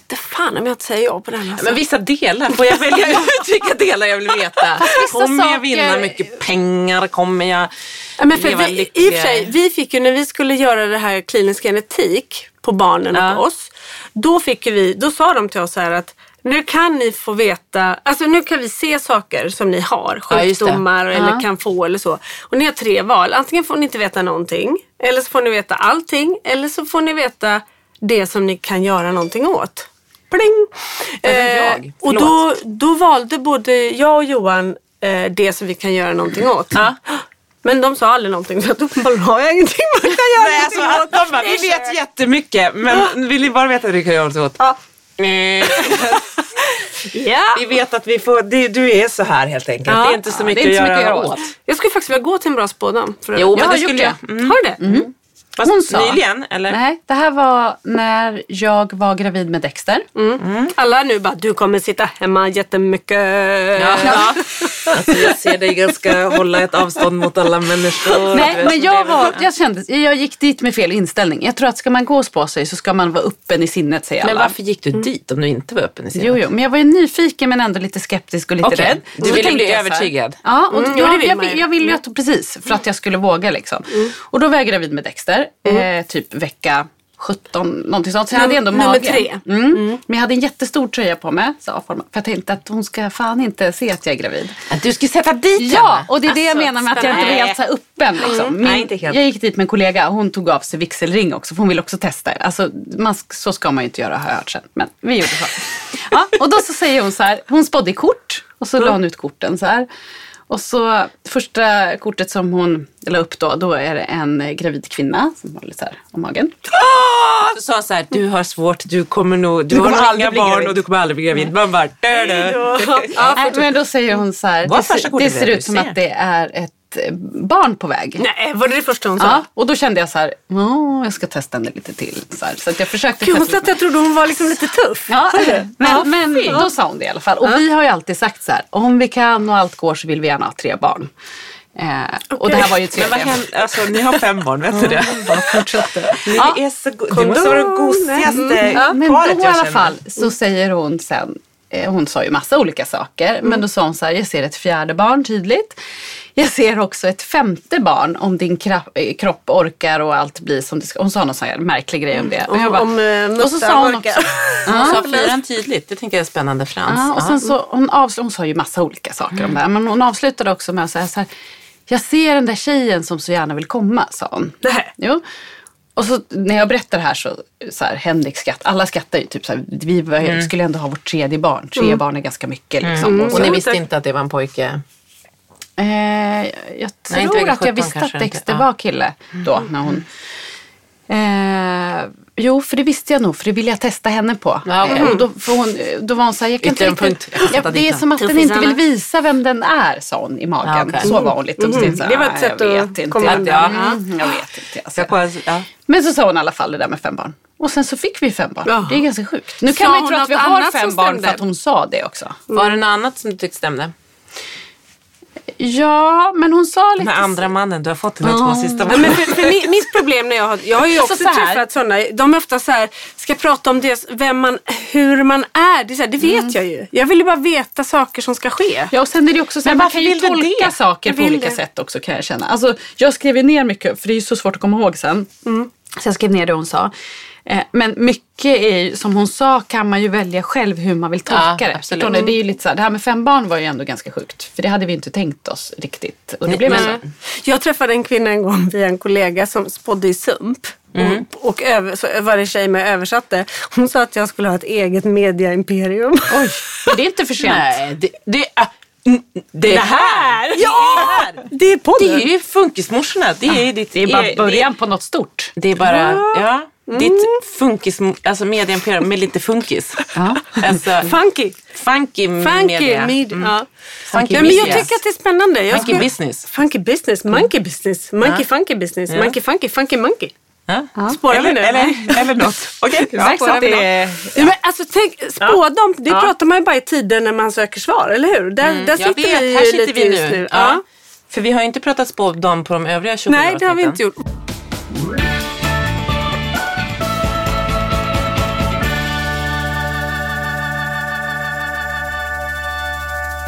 [SPEAKER 2] Vet fan om jag inte säger ja på den. Alltså.
[SPEAKER 3] Men vissa delar, får jag välja ut vilka delar jag vill veta? Kommer jag
[SPEAKER 4] saker-
[SPEAKER 3] vinna mycket pengar? Kommer jag
[SPEAKER 2] Ja, men för
[SPEAKER 3] leva
[SPEAKER 2] vi, I och för sig, vi fick ju när vi skulle göra det här klinisk genetik på barnen och
[SPEAKER 3] Ja.
[SPEAKER 2] på oss. Då, fick vi, då sa de till oss så här att nu kan ni få veta, alltså nu kan vi se saker som ni har,
[SPEAKER 3] Ja,
[SPEAKER 2] sjukdomar eller
[SPEAKER 4] Ja.
[SPEAKER 2] kan få eller så. Och ni har tre val, antingen får ni inte veta någonting, eller så får ni veta allting, eller så får ni veta det som ni kan göra någonting åt. Pling! Eh, och då, då valde både jag och Johan eh, det som vi kan göra någonting åt.
[SPEAKER 3] Ja.
[SPEAKER 2] Men de sa aldrig någonting så att uppenbarligen har jag ingenting man kan göra
[SPEAKER 3] Nej, alltså,
[SPEAKER 2] någonting åt.
[SPEAKER 3] de bara, vi vet jättemycket men vill ni bara veta att vi kan göra något åt?
[SPEAKER 2] Ja. Ja.
[SPEAKER 3] Vi vet att vi får, det, du är så här helt enkelt.
[SPEAKER 2] Ja.
[SPEAKER 3] Det är inte så mycket,
[SPEAKER 4] det är inte så
[SPEAKER 3] att,
[SPEAKER 4] mycket
[SPEAKER 3] göra
[SPEAKER 4] att göra
[SPEAKER 3] åt.
[SPEAKER 4] åt.
[SPEAKER 2] Jag skulle faktiskt vilja gå till en bra spådam.
[SPEAKER 3] Jo,
[SPEAKER 2] jag
[SPEAKER 3] men
[SPEAKER 2] har
[SPEAKER 3] det
[SPEAKER 2] gjort
[SPEAKER 3] skulle jag.
[SPEAKER 2] det. Har du det?
[SPEAKER 3] Fast
[SPEAKER 4] Hon sa-
[SPEAKER 3] nyligen, eller?
[SPEAKER 4] Nej, det här var när jag var gravid med Dexter.
[SPEAKER 2] Alla nu bara, du kommer sitta hemma jättemycket.
[SPEAKER 3] Ja. Alltså, jag ser dig ganska hålla ett avstånd mot alla människor.
[SPEAKER 4] Nej, men jag, var, jag kände, jag gick dit med fel inställning. Jag tror att ska man gås på sig så ska man vara öppen i sinnet säger
[SPEAKER 3] Men
[SPEAKER 4] alla.
[SPEAKER 3] varför gick du dit om du inte var öppen i sinnet?
[SPEAKER 4] Jo, jo, men jag var ju nyfiken men ändå lite skeptisk och lite
[SPEAKER 3] Okej,
[SPEAKER 4] rädd.
[SPEAKER 3] du ville bli
[SPEAKER 4] jag
[SPEAKER 3] övertygad.
[SPEAKER 4] Ja, och
[SPEAKER 2] Mm, ja,
[SPEAKER 4] jag, jag,
[SPEAKER 2] ju.
[SPEAKER 4] jag ville ju att, precis, för att jag skulle våga liksom. Och då var jag gravid med Dexter, eh, typ vecka 17, någonting sånt. Så jag hade ändå
[SPEAKER 2] Nummer
[SPEAKER 4] mage.
[SPEAKER 2] tre.
[SPEAKER 4] Mm. Men jag hade en jättestor tröja på mig. Så, för jag tänkte att hon ska fan inte se att jag är gravid.
[SPEAKER 3] Att du skulle sätta dit
[SPEAKER 4] Ja,
[SPEAKER 3] henne?
[SPEAKER 4] och det är det jag
[SPEAKER 3] Alltså,
[SPEAKER 4] menar med att jag inte var
[SPEAKER 3] spännande.
[SPEAKER 4] helt så öppen. Liksom. Min,
[SPEAKER 3] Nej.
[SPEAKER 4] Jag gick dit med en kollega och hon tog av sig vigselring också för hon ville också testa. Alltså, man, så ska man ju inte göra har jag hört sen. Men vi gjorde så. Ja, och då så säger hon så här, hon spådde i kort och så la hon ut korten så här. Och så första kortet som hon la upp då, då är det en gravid kvinna som lite så här om magen.
[SPEAKER 3] Du sa så här, du har svårt, du kommer nog, du,
[SPEAKER 4] kommer
[SPEAKER 3] har inga barn och du kommer aldrig bli gravid. Man bara, dö, dö.
[SPEAKER 4] Nej, men då säger hon så här, det, det ser ut som
[SPEAKER 3] du
[SPEAKER 4] att det är ett barn på väg.
[SPEAKER 2] Nej, var det det första hon sa?
[SPEAKER 4] Ja, och då kände jag så här, "Åh, jag ska testa henne lite till. Så, här, så att jag försökte
[SPEAKER 2] Gud,
[SPEAKER 4] testa
[SPEAKER 2] att jag trodde hon var liksom lite tuff.
[SPEAKER 4] Ja, men, men då sa hon det i alla fall. Och vi har ju alltid sagt så här, om vi kan och allt går så vill vi gärna ha tre barn. Eh, Och det här var ju
[SPEAKER 3] Men händer, alltså ni har fem barn, vet du det? Ni
[SPEAKER 4] Ja.
[SPEAKER 3] är så go- det måste vara det gosigaste
[SPEAKER 4] Ja, men
[SPEAKER 3] paret
[SPEAKER 4] då i alla
[SPEAKER 3] känner.
[SPEAKER 4] fall så säger hon sen, eh, hon sa ju massa olika saker, men då sa hon så här, jag ser ett fjärde barn tydligt. Jag ser också ett femte barn om din eh, kropp orkar och allt blir som det ska. Hon sa någon sån här märklig grej om det. Och, jag
[SPEAKER 2] Om,
[SPEAKER 4] bara-
[SPEAKER 2] om uh,
[SPEAKER 4] och så sa hon också,
[SPEAKER 3] Hon sa fyran tydligt, det tänker jag är spännande Frans.
[SPEAKER 4] Ja, och sen så, hon, avsl- hon sa ju massa olika saker om det här. Men hon avslutade också med att säga så här. Jag ser den där tjejen som så gärna vill komma, sa hon.
[SPEAKER 2] Nej.
[SPEAKER 4] Jo. Och så när jag berättar det här så, så här, Henrik skratt, alla skrattar ju typ så här, vi var, skulle ändå ha vårt tredje barn. Tre barn är ganska mycket liksom. Och så,
[SPEAKER 3] Och ni visste inte att det var en pojke?
[SPEAKER 4] eh, jag tror
[SPEAKER 3] inte väg
[SPEAKER 4] att jag
[SPEAKER 3] 17
[SPEAKER 4] visste att Dexter
[SPEAKER 3] inte.
[SPEAKER 4] var kille då. När hon, eh, jo, för det visste jag nog, för det ville jag testa henne på.
[SPEAKER 3] Ja,
[SPEAKER 4] eh, och då, hon, då var hon så här, jag kan inte riktigt, ja, det är som att den inte vill visa vem den är, sa hon i magen.
[SPEAKER 3] Ja, okej.
[SPEAKER 4] Så var hon lite så här,
[SPEAKER 2] Det var ett
[SPEAKER 4] "Ah,
[SPEAKER 2] sätt
[SPEAKER 4] jag
[SPEAKER 2] att komma undan.
[SPEAKER 4] Ja, mm, jag vet inte. Alltså.
[SPEAKER 3] Jag.
[SPEAKER 4] Men så sa hon i alla fall det där med fem barn. Och sen så fick vi fem barn.
[SPEAKER 2] Ja.
[SPEAKER 4] Det är ganska sjukt. Nu
[SPEAKER 2] Sa
[SPEAKER 4] kan man ju tro att vi har fem barn för att hon sa det också.
[SPEAKER 3] Var det något annat som du tyckte stämde?
[SPEAKER 4] Ja, men hon sa
[SPEAKER 3] Den
[SPEAKER 4] lite...
[SPEAKER 3] här andra mannen du har fått, de här två sista
[SPEAKER 2] Nej,
[SPEAKER 3] barnen.
[SPEAKER 2] men för, för mi, mitt problem när jag har, jag har ju
[SPEAKER 4] Alltså
[SPEAKER 2] också
[SPEAKER 4] så
[SPEAKER 2] träffat sådana, de är ofta så här, ska prata om det, vem man, hur man är. Det, är så här, det vet jag ju. Jag vill ju bara veta saker som ska ske.
[SPEAKER 4] Ja, och sen är det också så här,
[SPEAKER 3] Men
[SPEAKER 4] man kan ju tolka
[SPEAKER 3] det?
[SPEAKER 4] saker på olika
[SPEAKER 2] det.
[SPEAKER 4] sätt också kan jag känna. Alltså, jag skrev ju ner mycket, för det är ju så svårt att komma ihåg sen. Så jag skrev ner det hon sa. Eh, Men mycket är som hon sa kan man ju välja själv hur man vill tolka
[SPEAKER 3] Ja,
[SPEAKER 4] det.
[SPEAKER 3] absolut.
[SPEAKER 4] Ni? Det, är ju lite så här, det här med fem barn var ju ändå ganska sjukt. För det hade vi inte tänkt oss riktigt. Och det blev så.
[SPEAKER 2] Jag träffade en kvinna en gång via en kollega som spådde i sump. Och, och över, så var det tjej med översatte. Hon sa att jag skulle ha ett eget mediaimperium.
[SPEAKER 4] Oj, men det är inte för sent.
[SPEAKER 3] Nej, det, det, mm, det, här!
[SPEAKER 2] Ja! Det är podden.
[SPEAKER 3] Det är ju funkismorsorna. Det är, ditt,
[SPEAKER 4] Det är bara
[SPEAKER 3] det-
[SPEAKER 4] början på något stort.
[SPEAKER 3] Det är bara, ja. Ditt funkis, alltså medieimperium med lite funkis.
[SPEAKER 4] Ja.
[SPEAKER 3] Alltså,
[SPEAKER 2] Funky.
[SPEAKER 3] funky,
[SPEAKER 2] Funky
[SPEAKER 3] media.
[SPEAKER 2] media. Ja.
[SPEAKER 3] Funky
[SPEAKER 2] ja, men jag
[SPEAKER 3] business.
[SPEAKER 2] tycker att det är spännande. Jag
[SPEAKER 3] Funky
[SPEAKER 2] skulle-
[SPEAKER 3] business.
[SPEAKER 2] Funky business. Monkey business. Monkey funky business.
[SPEAKER 3] Ja.
[SPEAKER 2] Monkey funky funky monkey.
[SPEAKER 3] Ja.
[SPEAKER 2] Spårar vi
[SPEAKER 3] Eller,
[SPEAKER 2] nu?
[SPEAKER 3] eller, eller något. Okej,
[SPEAKER 4] Det märks att det.
[SPEAKER 2] Ja. Men alltså, tänk, spådom, det pratar man ju bara i tider när man söker svar, eller hur? Där, där
[SPEAKER 3] Jag
[SPEAKER 2] sitter
[SPEAKER 3] vet,
[SPEAKER 2] vi ju
[SPEAKER 3] här sitter
[SPEAKER 2] lite
[SPEAKER 3] vi
[SPEAKER 2] just
[SPEAKER 3] nu.
[SPEAKER 2] nu.
[SPEAKER 3] Ja.
[SPEAKER 2] Ja.
[SPEAKER 3] För vi har ju inte pratat spådom på de övriga 20
[SPEAKER 2] Nej, det har vi inte gjort.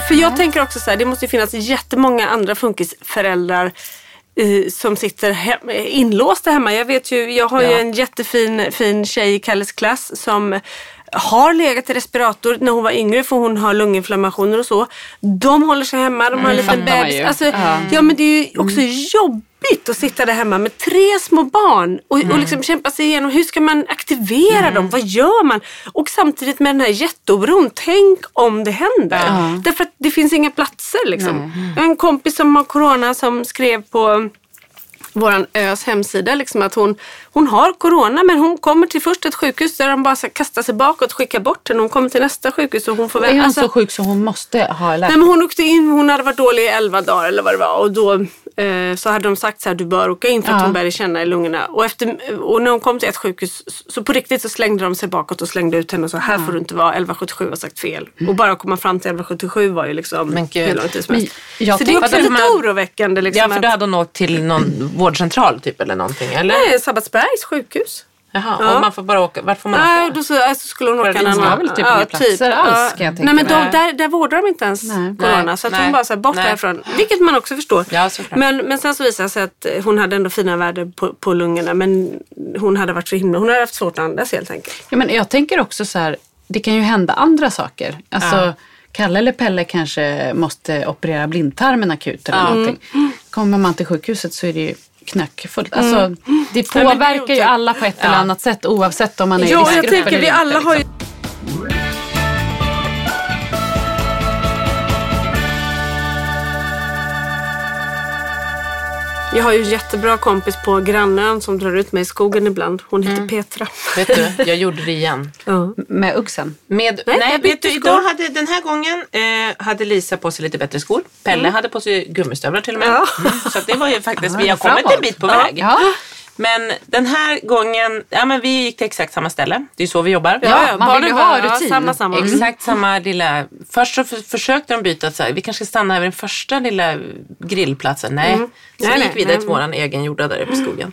[SPEAKER 2] För jag tänker också så här, det måste ju finnas jättemånga andra funkisföräldrar som sitter hem, inlåsta hemma. Jag vet ju, jag har ju
[SPEAKER 3] Ja.
[SPEAKER 2] en jättefin fin tjej i Kalles klass som har legat i respirator när hon var yngre för hon har lunginflammationer och så. De håller sig hemma, de har en liten bebis. Alltså,
[SPEAKER 4] Ja.
[SPEAKER 2] men det är ju också jobbigt att sitta där hemma med tre små barn och, och liksom kämpa sig igenom. Hur ska man aktivera dem? Vad gör man? Och samtidigt med den här jätteoron. Tänk om det händer. Därför att det finns inga platser. Liksom. En kompis som har corona som skrev på våran Ös hemsida liksom att hon, hon har corona men hon kommer till först ett sjukhus där de bara kastar sig bakåt och skickar bort henne. Hon kommer till nästa sjukhus och hon får
[SPEAKER 4] Är hon
[SPEAKER 2] alltså-
[SPEAKER 4] så sjuk så hon måste ha
[SPEAKER 2] Nej
[SPEAKER 4] läkare?
[SPEAKER 2] men hon åkte in, hon hade varit dålig i 11 dagar eller vad det var och då eh, så hade de sagt så här, du bör åka in för att
[SPEAKER 4] Ja.
[SPEAKER 2] hon började känna i lungorna. Och, efter, och när hon kom till ett sjukhus så på riktigt så slängde de sig bakåt och slängde ut henne och sa här får du inte vara, 1177 har sagt fel. Och bara att komma fram till 1177 var ju liksom
[SPEAKER 3] Men gud.
[SPEAKER 2] hur lång tid som helst. Så det är också lite
[SPEAKER 3] Vadå,
[SPEAKER 2] oroväckande. Liksom,
[SPEAKER 3] Ja, för då hade hon åkt till någon vårdcentral typ eller någonting, eller?
[SPEAKER 2] Nej, Sabbatsbergs sjukhus.
[SPEAKER 3] Jaha,
[SPEAKER 2] Ja.
[SPEAKER 3] och man får bara åka, vart får man
[SPEAKER 2] Nej,
[SPEAKER 3] åka?
[SPEAKER 2] då så, alltså, skulle hon åka
[SPEAKER 3] det
[SPEAKER 2] en annan.
[SPEAKER 4] väl typ inga platser alls, kan jag tänka
[SPEAKER 2] Nej men de, där, där vårdar de inte ens
[SPEAKER 4] Nej.
[SPEAKER 2] corona. Så att
[SPEAKER 3] nej,
[SPEAKER 2] hon bara så här, bort
[SPEAKER 3] nej.
[SPEAKER 2] därifrån. Vilket man också förstår.
[SPEAKER 3] Ja, såklart.
[SPEAKER 2] men, men sen så visade det sig att hon hade ändå fina värden på, på lungorna. Men hon hade varit så himla, hon hade haft svårt att andas helt enkelt.
[SPEAKER 4] Ja, men jag tänker också så här, det kan ju hända andra saker. Alltså,
[SPEAKER 3] Ja.
[SPEAKER 4] Kalle eller Pelle kanske måste operera blindtarmen akut eller
[SPEAKER 3] Ja.
[SPEAKER 4] någonting. Kommer man till sjukhuset så är det ju knöckfullt. Alltså, det
[SPEAKER 2] men det
[SPEAKER 4] påverkar ju alla på ett eller annat sätt oavsett om man är i
[SPEAKER 2] Ja, jag
[SPEAKER 4] riskgrupp
[SPEAKER 2] tänker
[SPEAKER 4] eller
[SPEAKER 2] vi
[SPEAKER 4] inte,
[SPEAKER 2] alla har ju Jag har ju en jättebra kompis på grannön som drar ut mig i skogen ibland. Hon heter
[SPEAKER 3] Mm.
[SPEAKER 2] Petra.
[SPEAKER 3] Vet du, jag gjorde det igen.
[SPEAKER 2] Ja.
[SPEAKER 4] Med uxen.
[SPEAKER 3] Med,
[SPEAKER 2] Nej,
[SPEAKER 3] nej,
[SPEAKER 2] jag
[SPEAKER 3] vet du, idag hade, den här gången eh, hade Lisa på sig lite bättre skor. Pelle hade på sig gummistövlar till och med.
[SPEAKER 2] Ja.
[SPEAKER 3] Mm, så det var ju faktiskt,
[SPEAKER 4] Ja,
[SPEAKER 3] vi har
[SPEAKER 4] framåt.
[SPEAKER 3] kommit en bit på väg.
[SPEAKER 4] Ja.
[SPEAKER 3] Men den här gången, ja men vi gick till exakt samma ställe. Det är så vi jobbar.
[SPEAKER 4] Ja, man vill ju ha rutin.
[SPEAKER 2] Ja, samma, samma.
[SPEAKER 3] Exakt samma lilla... Först så för, försökte de byta att så här, vi kanske ska stanna över den första lilla grillplatsen. Nej, så
[SPEAKER 2] Mm. Nej,
[SPEAKER 3] vi gick vidare
[SPEAKER 2] nej.
[SPEAKER 3] till våran egen jorda där uppe i skogen.